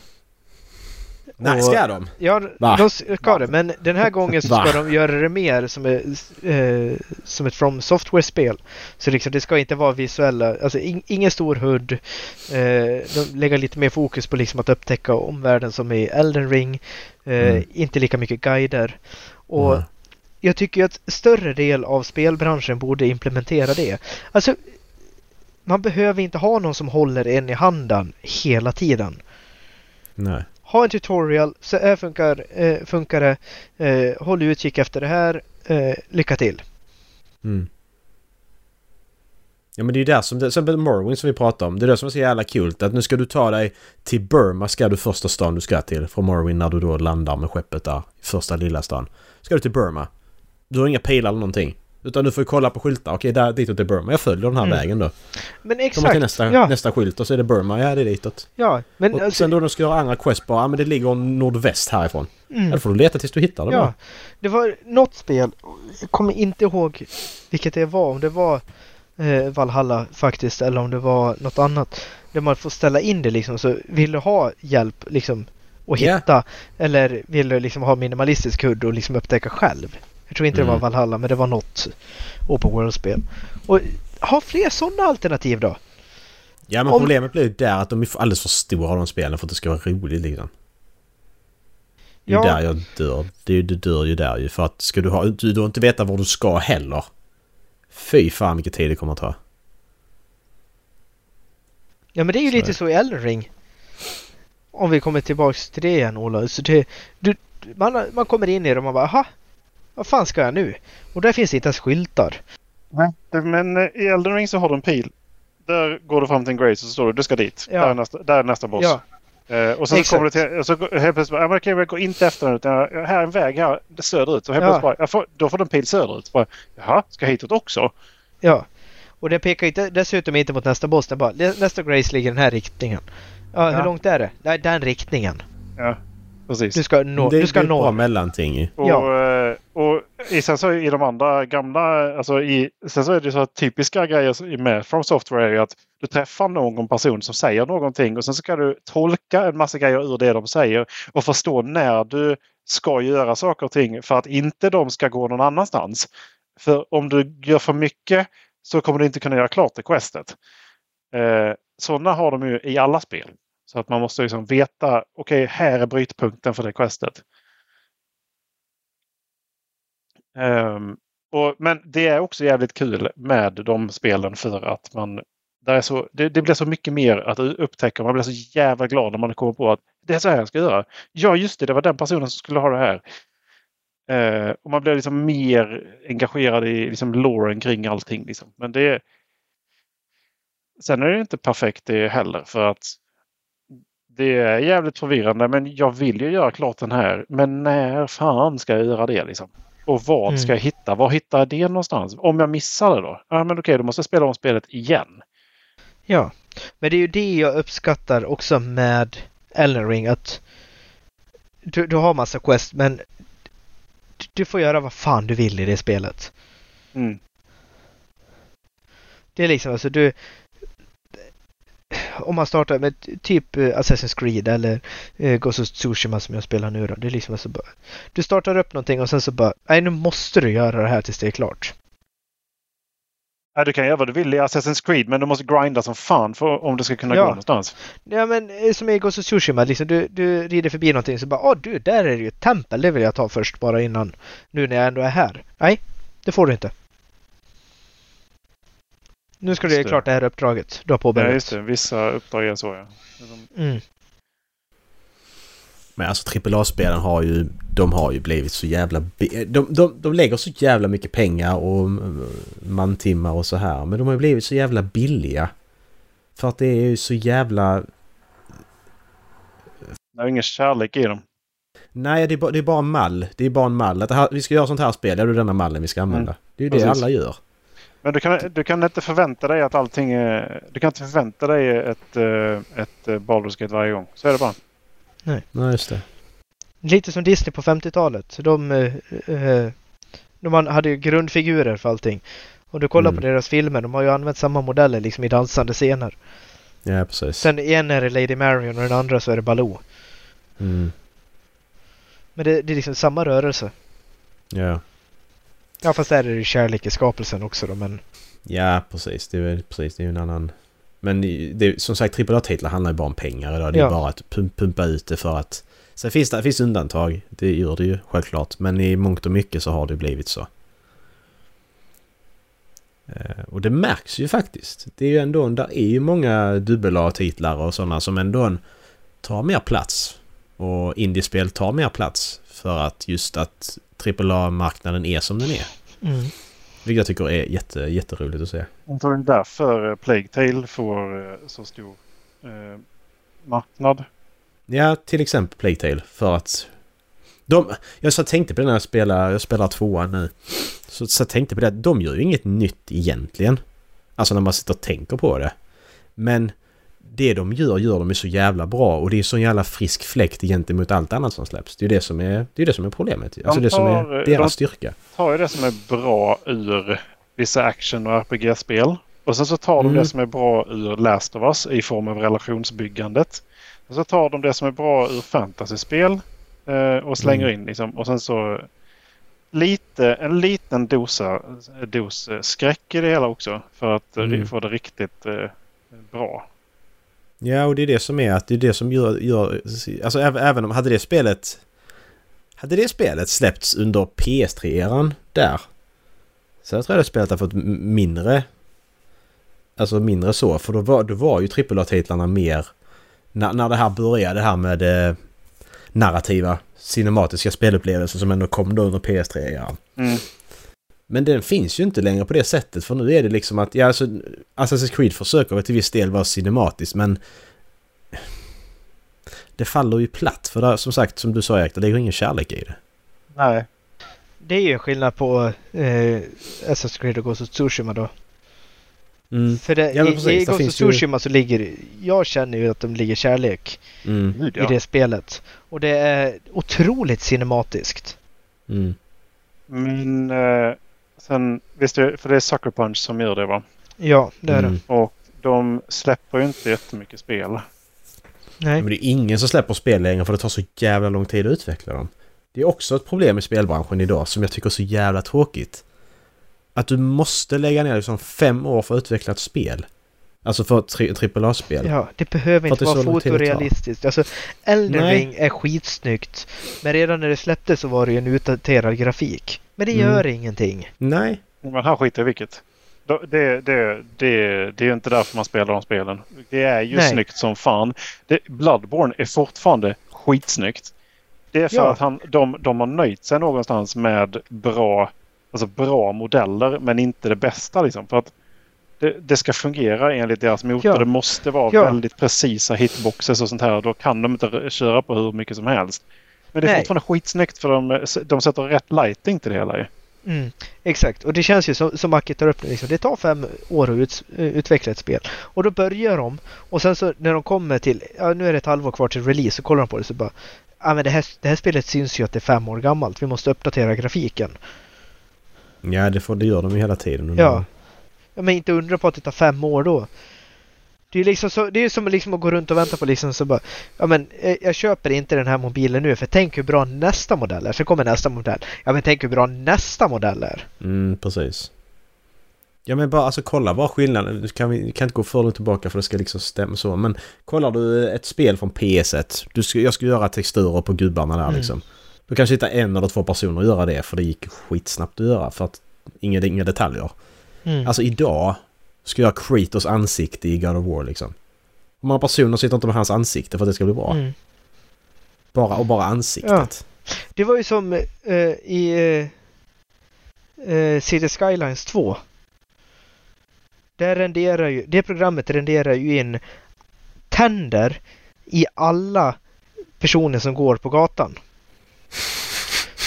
Nej, ska de? Ja, Va? de ska det, men den här gången så Va? ska de göra det mer som, är, eh, som ett From Software-spel. Så liksom, det ska inte vara visuella, alltså in, ingen stor HUD. Eh, de lägger lite mer fokus på liksom att upptäcka omvärlden som i Elden Ring. Eh, Mm. Inte lika mycket guider. Och Mm. jag tycker att större del av spelbranschen borde implementera det. Alltså, man behöver inte ha någon som håller en i handen hela tiden. Nej. Ha en tutorial, så här funkar, eh, funkar det. Eh, håll utkik efter det här. Eh, lycka till. Mm. Ja men det är ju där som, till exempel Morrowind som vi pratade om. Det är det som är så jävla kul. Att nu ska du ta dig till Burma ska du första stan du ska till. Från Morrowind när du då landar med skeppet där. Första lilla stan. Ska du till Burma. Du har inga pilar eller någonting. Utan du får kolla på skyltar. Okej, där ditåt till Burma. Jag följer den här Mm. vägen då. Men Kommer exakt. till nästa, ja, nästa skylt och så är det Burma. Ja, det är ditåt. ja, men Och alltså, sen då de ska göra andra quest bara. Ja, men det ligger nordväst härifrån. Ja, mm, då får du leta tills du hittar det ja. bara. Det var något spel, jag kommer inte ihåg vilket det var. Om det var eh, Valhalla faktiskt eller om det var något annat. Där man får ställa in det liksom. Så vill du ha hjälp liksom att Ja. hitta eller vill du liksom ha minimalistisk HUD och liksom upptäcka själv. Jag tror inte det Mm. var Valhalla men det var något Open World-spel. Och ha fler sådana alternativ då. Ja men Om- problemet blir ju där att de är alldeles för stora de spelen för att det ska vara roligt liksom. Det är ju Ja. där jag dör. Det är ju, du dör ju där ju för att ska du ha... Du, du inte veta var du ska heller. Fy fan vilken tid det kommer att ta. Ja men det är ju Så lite så i Elden Ring. Om vi kommer tillbaks till det igen Ola. Så det, du, man, man kommer in i det och man bara aha, vad fan ska jag nu? Och där finns inte ens skyltar. Nej. Men eh, i Elden Ring så har du en pil. Där går du fram till en Grace och så står det du ska dit. Ja. Där, är nästa, där är nästa boss. Ja, Eh, och sen Exakt. kommer du till... Och så helt plötsligt bara, okej, jag går inte efter den utan jag- här är en väg här söderut. Och helt Ja. plötsligt bara, jag får, då får du en pil söderut. Bara, Jaha, ska jag hitåt också? ja. Och det pekar inte, dessutom inte mot nästa boss. Det är bara nästa Grace ligger i den här riktningen. Ja, hur Ja. långt är det? Nej, den riktningen. Ja, precis. Du ska nå, det, du ska det är nå. mellanting ju. Och, Ja och sen så i de andra gamla, alltså i, sen så är det så att typiska grejer med From Software är ju att du träffar någon person som säger någonting och sen så ska du tolka en massa grejer ur det de säger och förstå när du ska göra saker och ting för att inte de ska gå någon annanstans. För om du gör för mycket så kommer du inte kunna göra klart det questet. Eh, sådana har de ju i alla spel. Så att man måste liksom veta, okej här är brytpunkten för det questet. Ehm, och, men det är också jävligt kul med de spelen för att man där är så, det, det blir så mycket mer att upptäcka. Man blir så jävla glad när man kommer på att det är så här jag ska göra. Ja, just det, det var den personen som skulle ha det här. Eh, och man blir liksom mer engagerad i liksom loren kring allting. Liksom. Men det. Sen är det inte perfekt det heller för att det är jävligt förvirrande men jag vill ju göra klart den här. Men när fan ska jag göra det liksom? Och vad Mm. ska jag hitta? Var hittar jag det någonstans? Om jag missar det då? Ja men okej, då måste jag spela om spelet igen. Ja. Men det är ju det jag uppskattar också med Elden Ring. Att du, du har massa quest men du, du får göra vad fan du vill i det spelet. Mm. Det är liksom alltså du om man startar med typ eh, Assassin's Creed eller eh, Ghost of Tsushima som jag spelar nu då. Det är liksom alltså bara, du startar upp någonting och sen så bara nej nu måste du göra det här tills det är klart. Ja, du kan göra vad du vill i Assassin's Creed men du måste grinda som fan för, om du ska kunna Ja. gå någonstans. Ja men eh, som i Ghost of Tsushima, liksom, du, du rider förbi någonting så bara åh du, där är det ju ett tempel, det vill jag ta först bara innan. Nu när jag ändå är här. Nej, det får du inte. Nu ska du göra det. klart det här uppdraget du har Ja, påbörjat. just det. Vissa uppdrag är så ja. Mm. Men alltså AAA-spelen har ju... De har ju blivit så jävla... De, de, de lägger så jävla mycket pengar och mm, mantimmar och så här. Men de har ju blivit så jävla billiga. För att det är ju så jävla... Det är ingen kärlek i dem. Nej, det är, bara, det är bara en mall. Det är bara en mall. Att det här, vi ska göra sånt här spel. Ja, det är denna mallen vi ska använda. Det är ju det Precis. alla gör. Men du kan, du kan inte förvänta dig att allting är... Du kan inte förvänta dig ett, eh, ett eh, Baldur's Gate varje gång. Så är det bara. Nej, just det. Lite som Disney på 50-talet. De, eh, de man hade ju grundfigurer för allting. Och du kollar Mm. på deras filmer, de har ju använt samma modeller liksom i dansande scener. Ja, precis. Sen en är det Lady Marion och den andra så är det Baloo. Mm. Men det, det är liksom samma rörelse. Ja. Ja fast där är det ju kärlek i skapelsen också då men... Ja, precis. Det är precis. Det är ju en annan... Men det, som sagt, AAA-titlar handlar ju bara om pengar idag. Det är Ja. bara att pum- pumpa ut det för att... Sen finns det finns undantag. Det gör det ju självklart. Men i mångt och mycket så har det blivit så. Eh, Och det märks ju faktiskt. Det är ju ändå... Där är ju många dubbel-A-titlar och sådana som ändå tar mer plats. Och indiespel tar mer plats. För att just att AAA-marknaden är som den är. Mm. Vilket jag tycker är jätte, jätteroligt att se. Är därför eh, Plague Tale får eh, så stor eh, marknad. Ja, till exempel Playtale för att... De, jag så tänkte på det när jag spelar, jag spelar tvåan nu. Så, så tänkte på det att de gör ju inget nytt egentligen. Alltså när man sitter och tänker på det. Men det de gör, gör de ju så jävla bra och det är så jävla frisk fläkt gentemot allt annat som släpps. Det är det som är, det är, det som är problemet. Alltså det som tar, är eh, deras de- styrka. Tar ju det som är bra ur vissa action och RPG-spel. Och sen så tar de Mm. det som är bra ur Last of Us i form av relationsbyggandet. Och så tar de det som är bra ur fantasyspel eh, och slänger Mm. in liksom. Och sen så lite, en liten dosa, dos eh, skräck i det hela också. För att eh, Mm. få det riktigt eh, bra. Ja, och det är det som är att det är det som gör... gör alltså även, om... Hade det spelet... Hade det spelet släppts under PS3-eran där så jag tror jag det spelet har fått mindre... Alltså mindre så, för då var, då var ju AAA-titlarna mer... När, när det här började, det här med eh, narrativa, cinematiska spelupplevelser som ändå kom då under PS3-eran. Mm. Men den finns ju inte längre på det sättet för nu är det liksom att, ja alltså Assassin's Creed försöker väl till viss del vara cinematiskt men det faller ju platt för där, som sagt som du sa Erik, det ligger ingen kärlek i det. Nej. Det är ju en skillnad på eh, Assassin's Creed och Ghost of Tsushima då. Mm. För det, Ja, i, precis, i där Ghost of finns ju- Tsushima så ligger Jag känner ju att de ligger kärlek Mm. I ja. det spelet. Och det är otroligt cinematiskt. Mm. Men eh, sen, visst är, för det är Sucker Punch som gör det va? Ja, det är det. Mm. Och de släpper ju inte jättemycket spel. Nej. Men det är ingen som släpper spel längre för det tar så jävla lång tid att utveckla dem. Det är också ett problem i spelbranschen idag som jag tycker är så jävla tråkigt. Att du måste lägga ner liksom fem år för att utveckla ett spel. Alltså för ett tri- AAA-spel. Ja, det behöver För att inte det vara fotorealistiskt. Alltså, Elden Nej. Ring är skitsnyggt. Men redan när det släpptes så var det ju en utdaterad grafik. Men det Mm. gör ingenting. Nej. Men här skiter i vilket. Det, det, det, det är ju inte därför man spelar de spelen. Det är ju Nej. snyggt som fan. Det, Bloodborne är fortfarande skitsnyggt. Det är för Ja. att han, de, de har nöjt sig någonstans med bra, alltså bra modeller men inte det bästa. Liksom. För att det, det ska fungera enligt deras motor. Ja. Det måste vara Ja. väldigt precisa hitboxes och sånt här. Då kan de inte köra på hur mycket som helst. Men det är Nej. fortfarande skitsnyggt för de, de sätter rätt lighting till det hela. ju. Mm, exakt, och det känns ju som, som Macke tar upp nu, liksom, det tar fem år att ut, eh, utveckla ett spel. Och då börjar de och sen så när de kommer till, ja nu är det ett halvår kvar till release, så kollar de på det så bara Ja men det här, det här spelet syns ju att det är fem år gammalt, vi måste uppdatera grafiken. Ja, det, får, det gör de ju hela tiden. Ja. Ja men inte undra på att det tar fem år då. Det är liksom så, det är som liksom att gå runt och vänta på liksom så bara Ja men eh, jag köper inte den här mobilen nu för tänk hur bra nästa modell är. Så kommer nästa modell. Ja men tänk hur bra nästa modell är. Mm, precis. Ja men bara alltså kolla bara skillnaden. Du kan, vi kan inte gå för långt tillbaka för det ska liksom stämma så. Men kollar du ett spel från PS1. Du ska, jag ska göra texturer på gubbarna där Mm. liksom. Då kanske hitta en eller två personer och göra det för det gick skitsnabbt att göra för att inga, inga detaljer. Mm. Alltså idag ska jag göra Kratos ansikte i God of War liksom. Hur många personer sitter inte med hans ansikte för att det ska bli bra? Mm. Bara, och bara ansiktet. Det var ju som eh, i eh, eh, City Skylines 2. Där renderar ju, det programmet renderar ju in tänder i alla personer som går på gatan.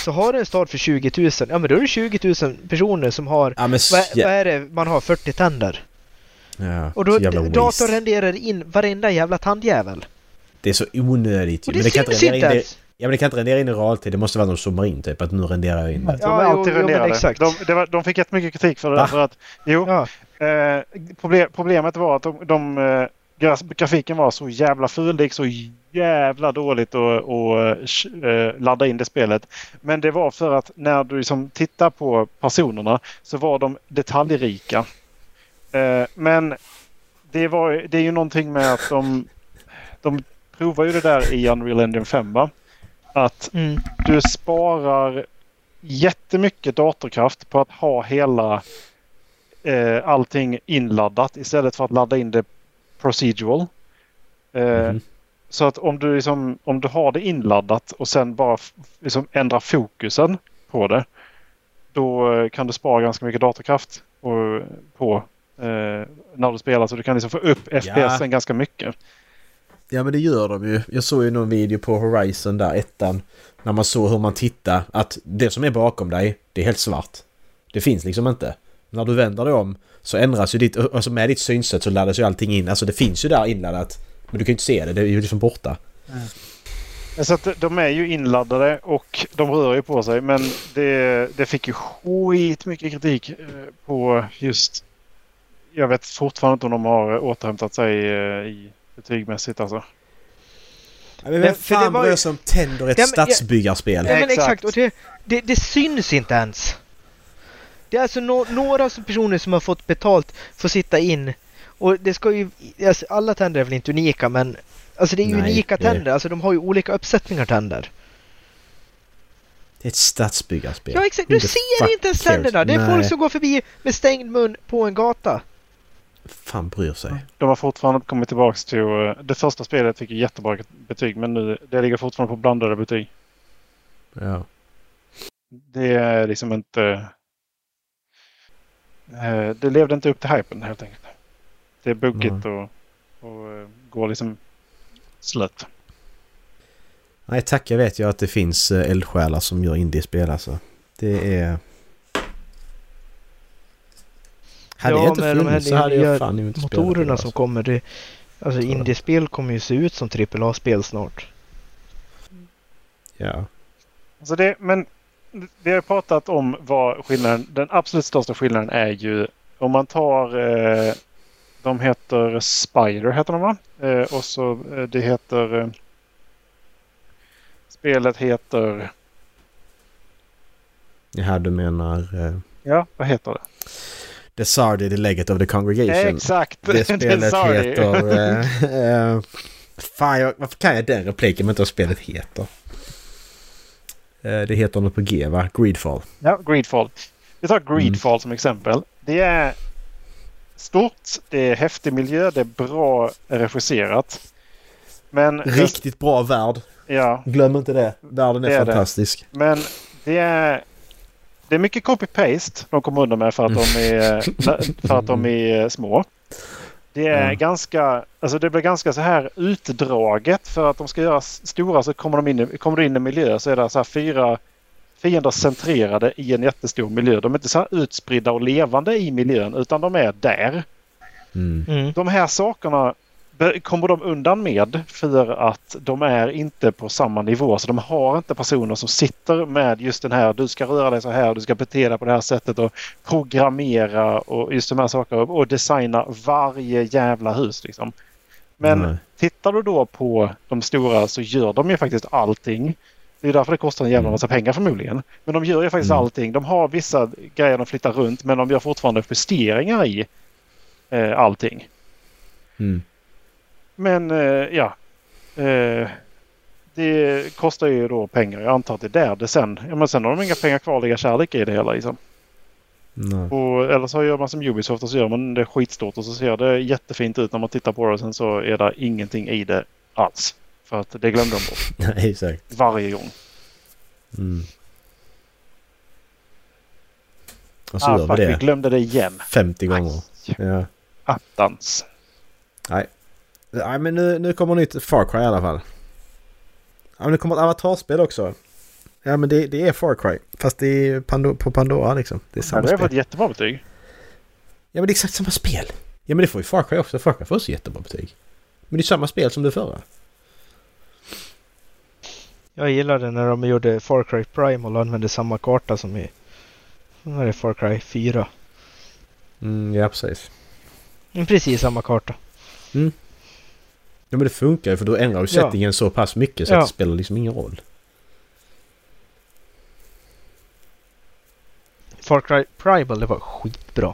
Så har du en stad för 20 000, ja men då är det 20 000 personer som har, Ja men vad, vad är det, man har 40 tänder. ja, Och då datorn renderar in varenda jävla tandjävel. Det är så onödigt Och det, Men det kan inte syns rendera inte in det, ens! Ja men det kan inte rendera in i realtid. Det måste vara någon zoomar in typ. Att nu renderar jag in det. De Ja, är jo, alltid jo, renderade. exakt. De, det var, de fick jättemycket kritik för det. Va? För att, jo, Ja, eh, proble- problemet var att de, de, eh, grafiken var så jävla ful. Det gick så jävla dåligt att att, eh, ladda in det spelet. Men det var för att när du liksom tittar på personerna så var de detaljrika. Eh, men det, var, det är ju någonting med att de, de provar ju det där i Unreal Engine 5. Va? Att mm. du sparar jättemycket datorkraft på att ha hela eh, allting inladdat istället för att ladda in det procedural. Eh, Mhm. Så att om du, liksom, om du har det inladdat och sen bara liksom ändrar fokusen på det. Då eh, kan du spara ganska mycket datorkraft och, på eh, när du spelar. Så du kan liksom få upp FPSen ganska mycket. Ja men det gör de ju. Jag såg ju någon video på Horizon där, ettan. När man såg hur man tittar. Att det som är bakom dig, det är helt svart. Det finns liksom inte. När du vänder dig om så ändras ju ditt... Alltså med ditt synsätt så laddas ju allting in. Alltså det finns ju där inladdat. Men du kan ju inte se det, det är ju liksom borta. Så att de är ju inladdade och de rör ju på sig. Men det, det fick ju skitmycket kritik eh, på just... Jag vet fortfarande inte om de har återhämtat sig eh, i betygmässigt alltså. Ja, men vem fan bryr sig om tänder ett Ja, men stadsbyggarspel? Ja, men Exakt. exakt. Och det, det, det syns inte ens. Det är alltså no, några personer som har fått betalt för att sitta in. Och det ska ju... Alltså, alla tänder är väl inte unika men... Alltså det är ju Nej, unika det- tänder. Alltså de har ju olika uppsättningar tänder. Det är ett stadsbyggarspel. Ja exakt. Du ser inte ens tänderna. Det är Nej. folk som går förbi med stängd mun på en gata. fan bryr sig? De har fortfarande kommit tillbaka till... eh, Det första spelet fick ju jättebra betyg men nu det ligger fortfarande på blandade betyg. Ja. Det är liksom inte... eh, Det levde inte upp till hypen helt enkelt. Det är buggigt och, och eh, går liksom slött. Nej tack, jag vet ju att det finns eh, eldsjälar som gör indiespel alltså. Det är... Hade Ja, jag inte funnits så hade jag fan inte spelat Motorerna det, som alltså. kommer. Det, alltså Så. indiespel kommer ju se ut som AAA-spel snart. Ja. Alltså det, men vi har pratat om vad skillnaden, den absolut största skillnaden är ju om man tar, eh, de heter Spider heter de va? Eh, och så eh, det heter, eh, spelet heter, Jaha, du menar... Uh, ja vad heter det? The Sardi, The Legate of the Congregation. Exakt! Det spelet heter... eh, eh, jag, varför kan jag den repliken men inte vad spelet heter? Eh, det heter något på G va? Greedfall. Ja, Greedfall. Vi tar Greedfall som exempel. Det är stort, det är häftig miljö, det är bra regisserat. Men, Riktigt bra värld. ja, Glöm inte det. Världen är, Det är det. fantastisk. men det är, det är mycket copy-paste de kommer undan med för att de är, för att de är små. Det är Ja. ganska, alltså det blir ganska så här utdraget för att de ska göra stora så kommer, de in, i- kommer du in i miljö så är det så här fyra fiender centrerade i en jättestor miljö. De är inte så här utspridda och levande i miljön utan de är där. Mm. Mm. De här sakerna kommer de undan med för att de är inte på samma nivå. Så de har inte personer som sitter med just den här, du ska röra dig så här, du ska bete dig på det här sättet och programmera och just de här sakerna och designa varje jävla hus. Liksom. Men Nej. tittar du då på de stora så gör de ju faktiskt allting. Det är därför det kostar en jävla Mm. massa pengar förmodligen. Men de gör ju faktiskt Mm. allting. De har vissa grejer de flyttar runt men de gör fortfarande justeringar i eh, allting. Mm. Men eh, ja. Eh, det kostar ju då pengar. Jag antar att det är där det sen. Ja, men sen har de inga pengar kvar att lägga kärlek i det hela. Liksom. Nej. Och, eller så gör man som Ubisoft och så gör man det skitstort och så ser det jättefint ut när man tittar på det. Och sen så är det ingenting i det alls. För att det glömde de bort Nej, exakt. varje gång. Mm. Och så Ah, gör vi vi det glömde det igen. 50 gånger. Ja. Attans. Nej, men nu, nu kommer nytt Far Cry i alla fall. Ja, men nu kommer ett avatarspel också. Ja, men det, det är Far Cry. Fast det är Pando, på Pandora liksom. Det är Ja, samma det har spel. fått jättebra betyg. Ja, men det är exakt samma spel. Ja, men det får ju Far Cry också. Far Cry får också jättebra betyg. Men det är samma spel som det förra. Jag gillade när de gjorde Far Cry Primal och använde samma karta som i vad är det, Far Cry 4. Mm, ja, precis. Mm, Precis samma karta. Ja, men det funkar ju för då ändrar Ja. settingen så pass mycket så Ja. att det spelar liksom ingen roll. Far Cry Primal, det var skitbra.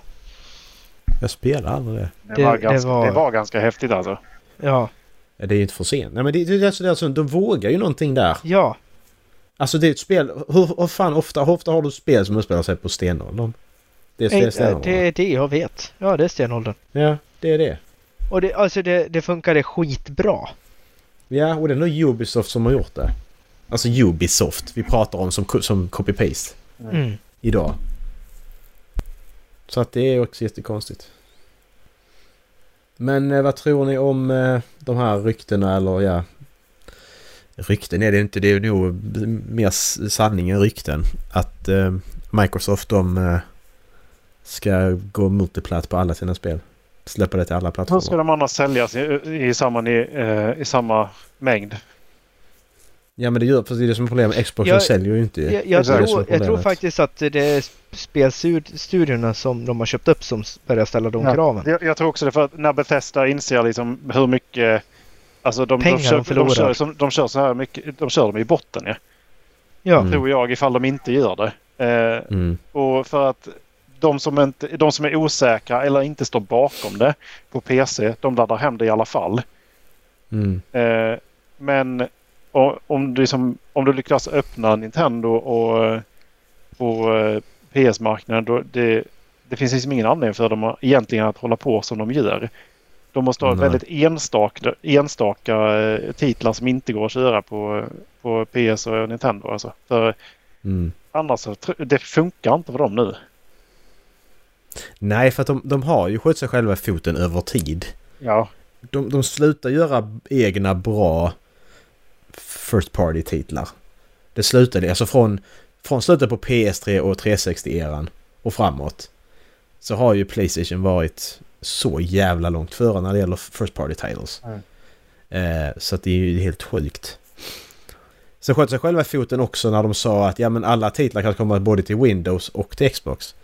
Jag spelar aldrig det. Det, Det- var, det ganska, var- det var ganska häftigt alltså. Ja, Ja, Det är ju inte för sent. Nej, men det, det, alltså, det alltså, de vågar ju någonting där. ja. Alltså det är ett spel... Hur, hur fan ofta, hur ofta har du spel som utspelar sig på stenåldern? Det är det, stenåldern. det är det jag vet. Ja, det är stenåldern. Ja, det är det. Och det, alltså det, det funkade skitbra. Ja, och det är nog Ubisoft som har gjort det. Alltså Ubisoft vi pratar om som, som copy-paste Mm. idag. Så att det är också jättekonstigt. Men eh, vad tror ni om eh, de här ryktena eller ja... Rykten är det inte, det är nog mer sanning än rykten. Att eh, Microsoft de eh, ska gå multiplat på alla sina spel. Släppa det till alla Hur ska plattformar. de annars säljas i, i, samma, ni- eh, i samma mängd? Ja men det gör, fast det är det som är problemet. Xbox Jag- säljer ju inte. Jag, jag, tror, jag tror faktiskt att det är spelstudiorna som de har köpt upp som börjar ställa de Ja. kraven. Jag, jag tror också det för att när Bethesda inser liksom hur mycket... Alltså de, Pengar de, de kör, de, förlorar. kör, som- de kör så här mycket. De kör dem i botten ja. Ja, Mm. Tror jag ifall de inte gör det. Eh, Mm. och för att de som, inte, de som är osäkra eller inte står bakom det på PC, de laddar hem det i alla fall. Mm. Eh, men o- om du, liksom, om du lyckas öppna Nintendo och eh, på eh, PS-marknaden då det, det finns liksom ingen anledning för dem egentligen att hålla på som de gör. De måste ha Nej. väldigt enstaka, enstaka eh, titlar som inte går att köra på, på PS och Nintendo. Alltså. För Mm. annars det funkar inte för dem nu. Nej, för att de, de har ju skjutit sig själva i foten över tid. Ja, De, de slutar göra egna bra First Party-titlar. Det slutade alltså från, från slutet på PS3 och 360-eran och framåt. Så har ju Playstation varit så jävla långt före när det gäller First Party-titles. Mm. Eh, så att det är ju helt sjukt. Så sköt sig själva i foten också när de sa att ja men alla titlar kan komma både till Windows och till Xbox.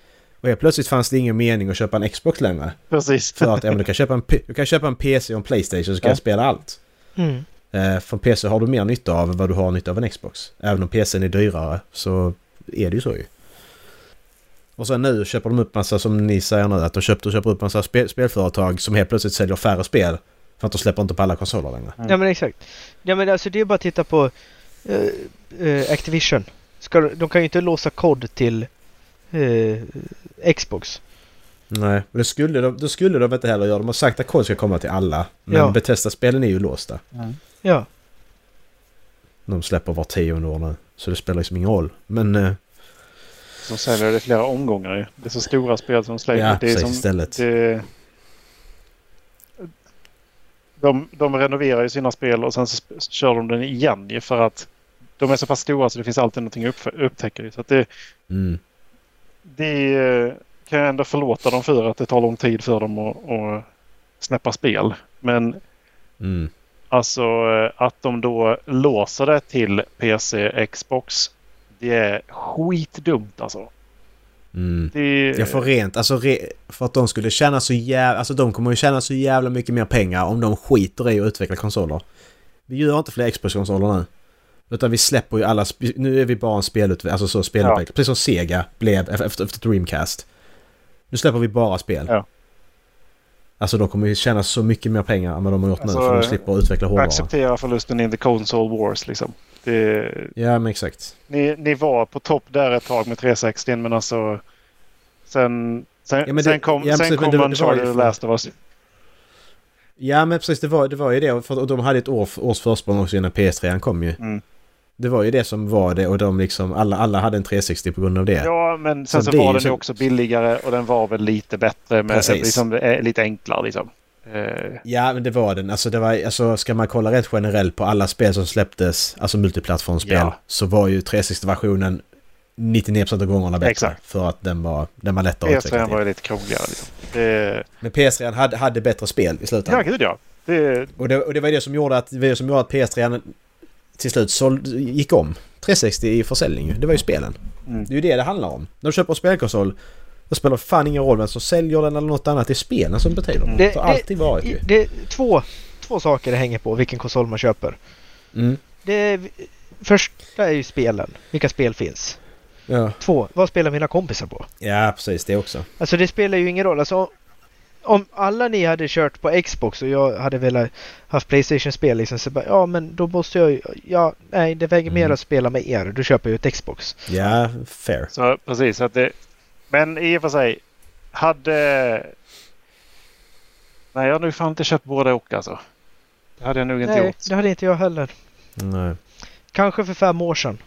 Och helt plötsligt fanns det ingen mening att köpa en Xbox längre. precis. För att ja, men du, kan köpa en, du kan köpa en PC och en Playstation så kan Ja. jag spela allt. mm. Eh, från PC har du mer nytta av än vad du har nytta av en Xbox. Även om PCn är dyrare så är det ju så ju. Och sen nu köper de upp massa, som ni säger nu, att de köper, köper upp massa spel, spelföretag som helt plötsligt säljer färre spel. För att de släpper inte på alla konsoler längre. Mm. ja men exakt. Ja men alltså det är bara att titta på eh, eh, Activision. Ska, de kan ju inte låsa kod till eh, Xbox. Nej, men det skulle, de, det skulle de inte heller göra. De har sagt att kod ska komma till alla. Men Ja. Bethesda-spelen är ju låsta. Ja. De släpper var tionde år nu. Så det spelar liksom ingen roll. Men... Eh, Som säljer det flera omgångar ju. Det är så stora spel som släpper. ja, det är som, istället. Det, de, de renoverar ju sina spel och sen så kör de den igen ju för att de är så pass stora så det finns alltid någonting att upp, upptäcka. Så att det, Mm. Det kan jag ändå förlåta dem för att det tar lång tid för dem att, att snäppa spel. Men Mm. alltså eh, att de då låser det till PC, Xbox. Det är skitdumt alltså. Mm. Det, Jag får rent, alltså re, för att de skulle tjäna så jävla... Alltså de kommer ju tjäna så jävla mycket mer pengar om de skiter i att utveckla konsoler. Vi gör inte fler Xbox-konsoler nu. Utan vi släpper ju alla... Nu är vi bara en spelutvecklare, alltså så spelutvecklare. Precis som Sega blev efter, efter Dreamcast. Nu släpper vi bara spel. Ja. Alltså de kommer ju tjäna så mycket mer pengar än vad de har gjort Alltså, nu för de slipper utveckla hårdvara. Acceptera förlusten in the console wars liksom. Det, Ja men exakt. ni, ni var på topp där ett tag med 360 men alltså... Sen, sen, Ja, det- sen kom, ja, sen kom Uncharted och Last of Us. Ja men precis det var, det var ju det. För, och de hade ett år, års försprång också innan PS3 kom ju. Mm. Det var ju det som var det och de liksom alla, alla hade en 360 på grund av det. Ja, men sen Så så, var den ju så- också billigare och den var väl lite bättre. Med, liksom, eh, lite enklare liksom. Eh, Ja, men det var den. Alltså, det var, alltså ska man kolla rätt generellt på alla spel som släpptes, alltså multiplattformsspel, Ja. så var ju 360-versionen 99% av gångerna bättre. Exakt. För att den var, den var lättare att utveckla PS3 var ju lite krångligare liksom. Det, Men PS3 hade, hade bättre spel i ja, slutändan. gud ja. Det, Och, det, och det var det som gjorde att, det som gjorde att PS3 till slut såld, gick om 360 i försäljning. Det var ju spelen. mm. Det är ju det det handlar om. När du köper en spelkonsol, då spelar det fan ingen roll vem som säljer den eller något annat. Det är spelen som betyder något. Det- har alltid varit ju. Det är två, två saker det hänger på vilken konsol man köper. Mm. Det är, första är ju spelen. Vilka spel finns? Ja. Två, vad spelar mina kompisar på? ja, precis det också. Alltså det spelar ju ingen roll. Alltså, om alla ni hade kört på Xbox och jag hade velat haft Playstation-spel liksom så bara, ja men då måste jag ja nej det väger mer Mm. att spela med er. Då köper jag ett Xbox. Ja, fair. Så precis. Att det, men i och för sig. Hade... Nej, jag har nog fan inte köpt båda och alltså. Det hade jag nog inte nej, gjort. det hade inte jag heller. Nej. Kanske för fem år sedan.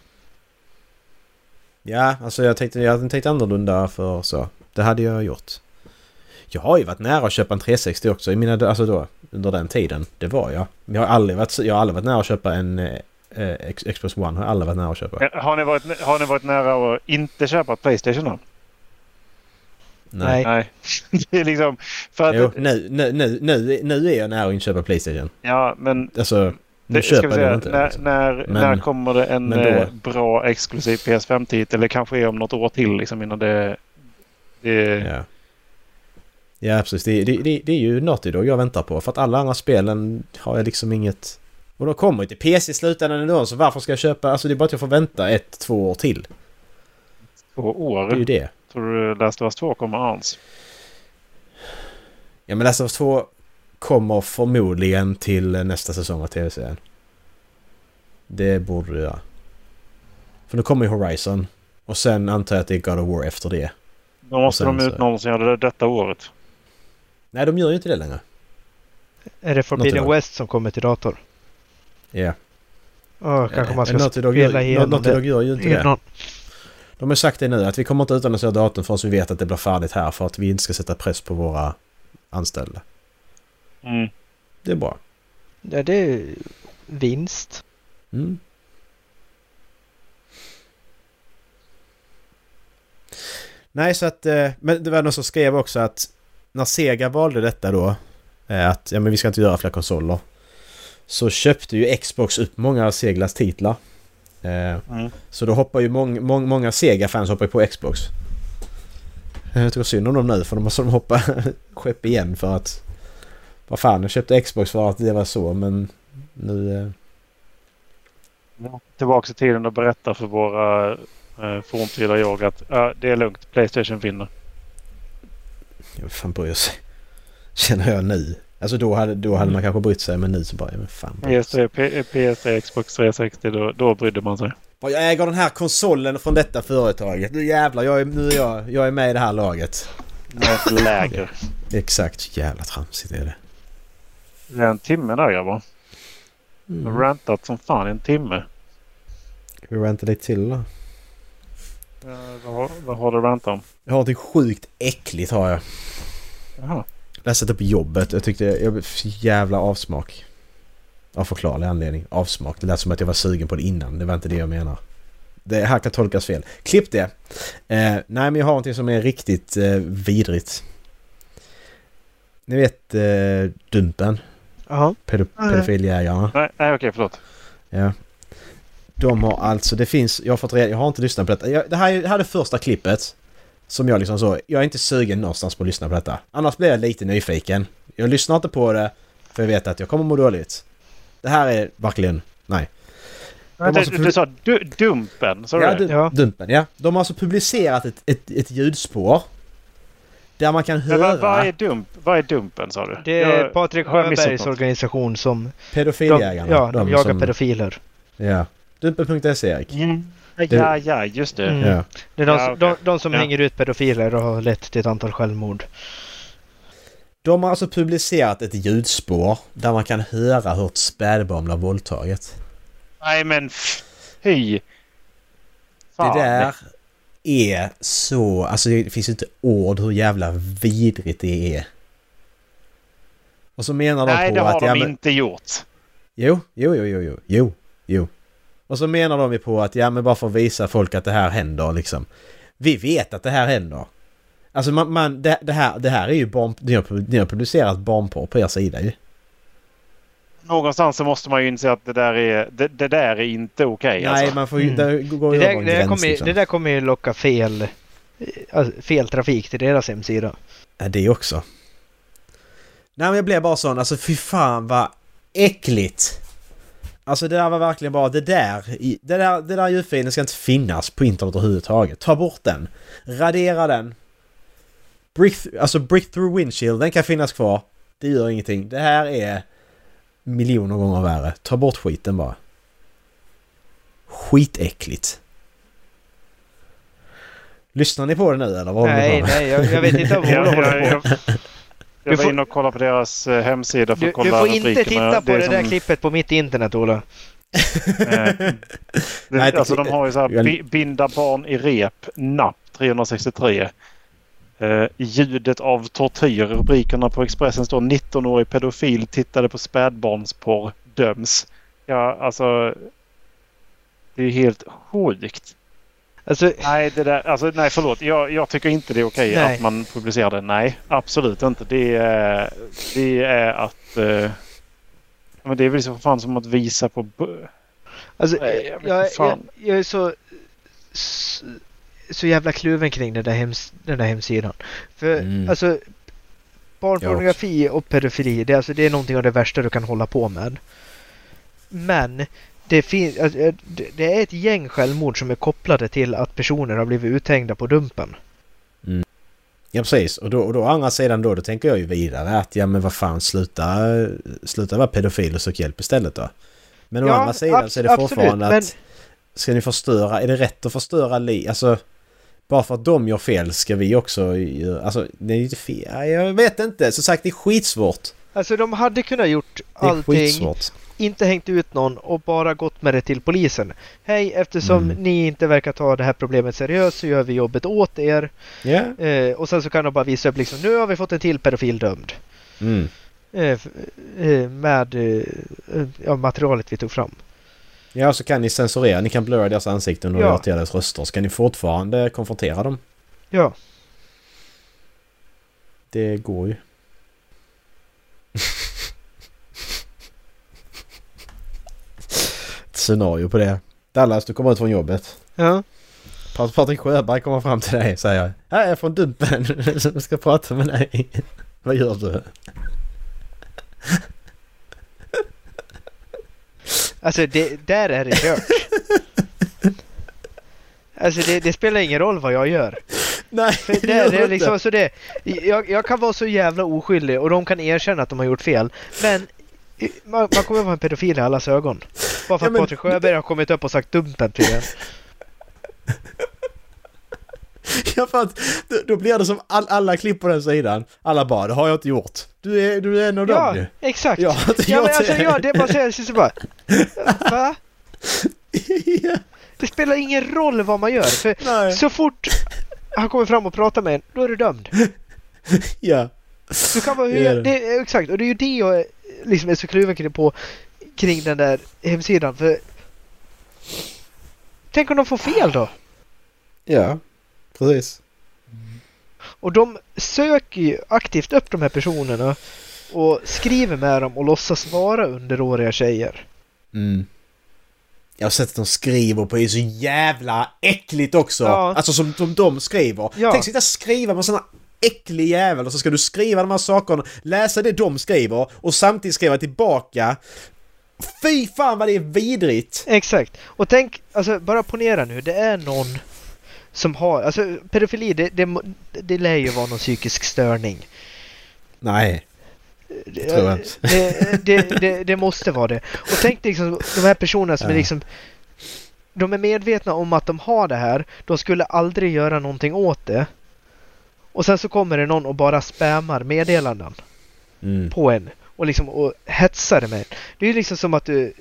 Ja, alltså jag tänkte, jag hade tänkt annorlunda för så. Det hade jag gjort. Jag har ju varit nära att köpa en 360 också i mina, alltså då, under den tiden. Det var jag. Jag har aldrig varit, jag har aldrig varit nära att köpa en eh, eh, Xbox One. Har jag aldrig varit nära att köpa. Har ni, varit, har ni varit nära att inte köpa Playstation då? Nej. Nej. det är liksom... För att, Jo, nu, nu, nu, nu, nu är jag nära att inte köpa Playstation. Ja, men... Alltså, nu Det, ska köper jag säga, den inte. när, liksom. när, Men- när kommer det en då- eh, bra exklusiv PS5-titel? Det kanske är om något år till liksom innan det... det Ja. Ja, precis. Det, det, det, det är ju Naughty Dog jag väntar på. För att alla andra spelen har jag liksom inget... Och de kommer ju till PC i slutändan ändå, så varför ska jag köpa? Alltså det är bara att jag får vänta ett, två år till. Två år? Det är ju det. Tror du Last of Us 2 kommer ans? Ja men Last of Us 2 kommer förmodligen till nästa säsong av tv-serien. Det borde göra. För nu kommer ju Horizon. Och sen antar jag att det är God of War efter det. Då måste de så- ut någon som gör det detta året. Nej, de gör ju inte det längre. Är det Forbidden Naughty. West som kommer till dator? Ja. Ja, kanske man ska Naughty Dog spela igenom Naughty Dog gör ju inte det. De har sagt det nu att vi kommer inte utannonsera datorn förrän vi vet att det blir färdigt här för att vi inte ska sätta press på våra anställda. Mm. Det är bra. Ja, det är vinst. Mm. Nej, så att... eh, Men det var någon som skrev också att när Sega valde detta då, eh, att ja, men vi ska inte göra fler konsoler, så köpte ju Xbox upp många av Seglas titlar. Eh, Mm. Så då hoppar ju mång, mång, många Sega-fans hoppar på Xbox. Eh, Jag tycker synd om dem nu för de måste de hoppa skepp igen för att... Vad fan, jag köpte Xbox för att det var så men nu... eh, Tillbaka i tiden och berätta för våra eh, forntida jag att ja, det är lugnt. Playstation vinner. Jag fan bryr sig. Känner jag nu. Alltså då hade, då hade man kanske brytt sig men nu så bara, ja, men fan bryr sig. PS3, P- PS3, Xbox 360, då, då brydde man sig. Jag äger den här konsolen från detta företaget. Nu jävlar, jag är, nu är jag, jag är med i det här laget. Ett läger. Exakt, jävla tramsigt är det. Det är en timme där grabbar. Mm. rantat som fan i en timme. Ska vi ranta lite till då? Eh, vad, har- vad har du rantat om? Jag har något sjukt äckligt har jag. Jaha. Läste det på jobbet. Jag tyckte jag blev jävla avsmak. Av förklarlig anledning. Avsmak. Det lät som att jag var sugen på det innan. Det var inte det jag menar. Det här kan tolkas fel. Klipp det! Eh, nej men jag har någonting som är riktigt eh, vidrigt. Ni vet eh, Dumpen? Jaha. Pedo- pedofiljägarna? Nej, nej okej förlåt. Ja. De har alltså, det finns, jag har fått reda, jag har inte lyssnat på detta. Jag, det, här, är- det här är det första klippet. Som jag liksom så, jag är inte sugen någonstans på att lyssna på detta. Annars blir jag lite nyfiken. Jag lyssnar inte på det, för jag vet att jag kommer må dåligt. Det här är verkligen, nej. har Du, alltså du sa du, Dumpen, sa du Ja, det? du, Ja. Dumpen, ja. De har alltså publicerat ett, ett, ett ljudspår. Där man kan Men höra vad, vad, är dump, vad är Dumpen sa du? Det är Jag- Patrik Sjöbergs organisation som... De, pedofiljägarna. ja, de, jagar som, pedofiler. Ja. Dumpen.se Erik. Ja, ja, ja, just det. Mm. Ja. Det är de, Ja, som- okej. de, de som Ja. hänger ut pedofiler och har lett till ett antal självmord. De har alltså publicerat ett ljudspår där man kan höra hur ett spädbarn blir våldtaget. Nej men fy! Fan. Det där är så... Alltså det finns inte ord hur jävla vidrigt det är. Och så menar de Nej, på det har att... de ja, men, inte gjort. jo, jo, jo, jo, jo, jo, jo. Och så menar de ju på att ja men bara för att visa folk att det här händer liksom. Vi vet att det här händer. Alltså man, man det, det, här, det här är ju barn... Ni har, ni har publicerat barnporr på er sida ju. Någonstans så måste man ju inse att det där är, det, det där är inte okej. Nej, alltså. man får ju... Mm. Det går Det där, över en det, där gräns kommer, ju- liksom. det där kommer ju locka fel, eh, alltså, fel trafik till deras hemsida. Ja, det också. Nej men jag blev bara sån, alltså fy fan vad äckligt! Alltså det där var verkligen bara, det där, det där, det där ljudfilen ska inte finnas på internet överhuvudtaget. Ta bort den. Radera den. Brick, alltså brick through windshield, den kan finnas kvar. Det gör ingenting. Det här är miljoner gånger värre. Ta bort skiten bara. Skitäckligt. Lyssnar ni på det nu eller? Vad Nej, nej, jag, jag vet inte vad jag, jag, håller på. Jag, Du var får- inne och kollade på deras eh, hemsida för Du, att kolla du får inte titta på det, är där som- klippet på mitt internet, Ola. Det, Nej, det- alltså de har ju så här binda barn i rep, napp 363. Eh, ljudet av tortyr. Rubrikerna på Expressen står 19-årig pedofil tittade på spädbarnsporr döms. Ja, alltså. Det är ju helt sjukt. Alltså, Nej, det där, alltså, nej förlåt. Jag, jag tycker inte det är okej Nej. att man publicerar det. Nej, absolut inte. Det är, det är att... Eh, men det är väl så fan som att visa på... alltså Nej, jag jag, jag, jag är så, så, så jävla kluven kring den där, hems, den där hemsidan. För Mm. alltså barnpornografi och pedofili, det, är alltså, det är någonting av det värsta du kan hålla på med. Men det, finns, alltså, eh, det- är ett gäng självmord som är kopplade till att personer har blivit uthängda på Dumpen. Ja precis, och då, och då å andra sidan då, då tänker jag ju vidare att ja men vad fan sluta, sluta vara pedofil och sök hjälp istället då. Men å Ja, andra sidan så är det absolut, fortfarande men- att ska ni förstöra, är det rätt att förstöra liv? Alltså bara för att de gör fel ska vi också göra, alltså det är ju inte fel, Ja, jag vet inte, som sagt det är skitsvårt. Alltså de hade kunnat gjort Det är allting, skitsvårt. Inte hängt ut någon och bara gått med det till polisen. Hej, eftersom Mm. ni inte verkar ta det här problemet seriöst så gör vi jobbet åt er. Ja. Eh, och sen så kan de bara visa upp liksom, nu har vi fått en till pedofil dömd. Mm. Eh, eh, med eh, eh, ja, materialet vi tog fram. Ja, så kan ni censurera, ni kan blurra deras ansikten och Ja. deras röster. Ska ni fortfarande konfrontera dem? Ja, Det går ju. Scenario på det. Dallas, du kommer ut från jobbet. ja. Pat- Patrik Sjöberg kommer fram till dig och säger Här är jag från Dumpen, jag ska prata med dig. Vad gör du? Alltså det, där är det kört. Alltså det, det spelar ingen roll vad jag gör. Nej, För det, det är liksom, alltså det, jag, jag kan vara så jävla oskyldig och de kan erkänna att de har gjort fel. Men man, man kommer vara en pedofil i allas ögon. Bara för Ja, att men- Patrik Sjöberg har kommit upp och sagt dumpen till en. Ja, för att då- blir det som all, alla klipp på den sidan. Alla bara, det har jag inte gjort. Du är, du är en av dem Ja, ju. exakt. Jag har inte Ja, men alltså det. ja, det är bara så här, så bara. Va? ja, Det spelar ingen roll vad man gör. För nej. så fort han kommer fram och pratar med en, då är du dömd. Ja. Du kan vara Det är hur, det. exakt, och det är ju det jag är- liksom är så kluven på kring den där hemsidan. För Tänk om de får fel då? Ja, precis. Och de söker ju aktivt upp de här personerna och skriver med dem och låtsas vara underåriga tjejer. Mm. Jag har sett att de skriver på det är så jävla äckligt också. Ja. Alltså som, som de skriver. Ja. Tänk sitta och skriva med såna äcklig jävel och så ska du skriva de här sakerna, läsa det de skriver och samtidigt skriva tillbaka Fy fan vad det är vidrigt! Exakt. Och tänk, alltså bara ponera nu, det är någon som har, alltså pedofili det, det, det lär ju vara någon psykisk störning. Nej. Det, tror jag inte. det, det, det, det måste vara det. Och tänk liksom de här personerna som är Ja. liksom de är medvetna om att de har det här. De skulle aldrig göra någonting åt det. Och sen så kommer det någon och bara spammar meddelanden Mm. på en och liksom och hetsar med en. Det är ju liksom som att du,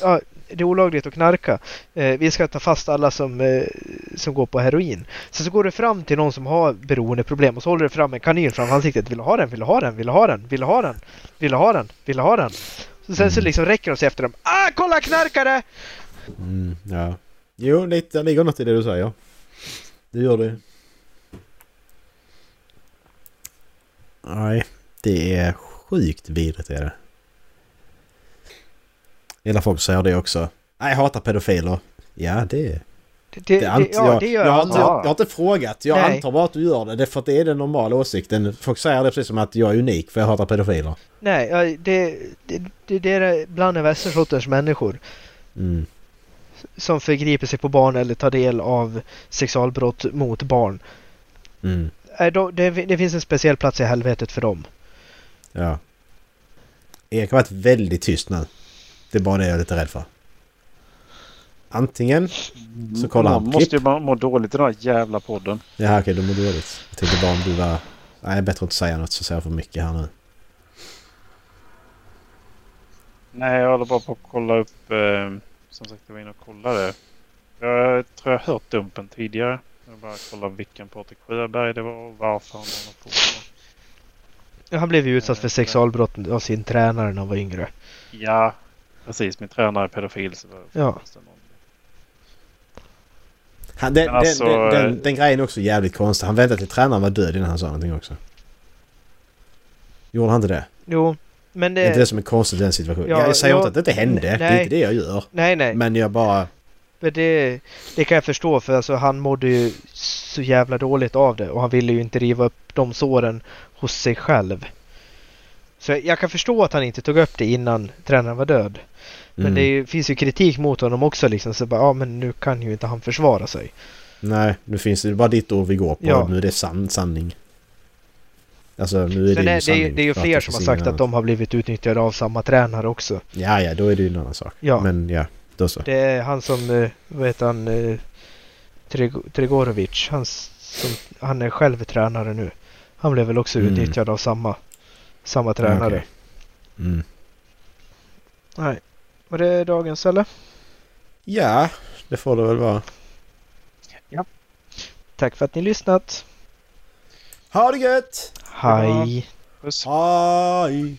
ja, det är olagligt att knarka. Eh, vi ska ta fast alla som, eh, som går på heroin. Sen så går du fram till någon som har beroendeproblem och så håller du fram en kanin framför ansiktet. Vill du ha den? Vill du ha den? Vill du ha den? Vill du ha den? Vill du ha den? Vill du ha den? Så sen så Mm. liksom räcker de sig efter dem. Ah, kolla knarkare! Mm, ja. Jo, lite, det ligger något i det du säger. Det gör det. Nej, det är sjukt vidrigt är det. Hela folk säger det också. Nej, jag hatar pedofiler. Ja, det. Det, det, det ant- ja, jag, det gör jag, har alla. inte, jag, jag har inte frågat. Jag Nej. antar bara att du gör det. Det för att det är den normala åsikten. Folk säger det precis som att jag är unik för jag hatar pedofiler. Nej, ja, det, det, det, det är bland den värsta sortens människor. Mm. som förgriper sig på barn eller tar del av sexualbrott mot barn. Mm. Det, det finns en speciell plats i helvetet för dem. Ja. Erik har varit väldigt tyst nu. Det är bara det jag är lite rädd för. Antingen Så kollar han Man på måste klipp. ju må dåligt i den här jävla podden. Ja okej, du mår dåligt. Jag tänkte bara om du var... Nej, bättre att inte säga något så säger jag för mycket här nu. Nej, jag håller bara på att kolla upp. Eh, som sagt, jag var inne och kollade. Jag tror jag har hört Dumpen tidigare. Jag bara kolla vilken Patrik Sjöberg det var och varför han håller på. Han blev ju utsatt för sexualbrott av sin tränare när han var yngre. Ja, precis. Min tränare är pedofil. Så det Ja. det Han, den, alltså, den, den, eh, den, den grejen är också jävligt konstig. Han väntade till tränaren var död innan han sa någonting också. Gjorde han inte det? Jo, men Det är inte det... det som är konstigt i den situationen. Ja, jag säger ja, inte att det inte hände. Det är nej. inte det jag gör. Nej, nej. Men jag bara... Men det, det kan jag förstå för alltså, han mådde ju så jävla dåligt av det och han ville ju inte riva upp de såren hos sig själv. Så jag kan förstå att han inte tog upp det innan tränaren var död. Men Mm. det ju, finns ju kritik mot honom också liksom. Så bara, ja men nu kan ju inte han försvara sig. Nej, nu finns det bara ditt ord vi går på. Ja. Nu är det sann, sanning. Alltså nu är Sen det ju det, sanning. det är ju fler det som har sagt att de har blivit utnyttjade av samma tränare också. Ja, ja, då är det ju en annan sak. Ja. Men ja, då så. Det är han som, eh, vad heter han, eh, Tregorovic. Han, som, han är själv tränare nu. Han blev väl också Mm. utnyttjad av samma, samma tränare. okej. Mm. Nej. Var det dagens eller? Ja, det får det väl vara. Tack för att ni lyssnat. Ha det gött! Hej! Puss. Hej!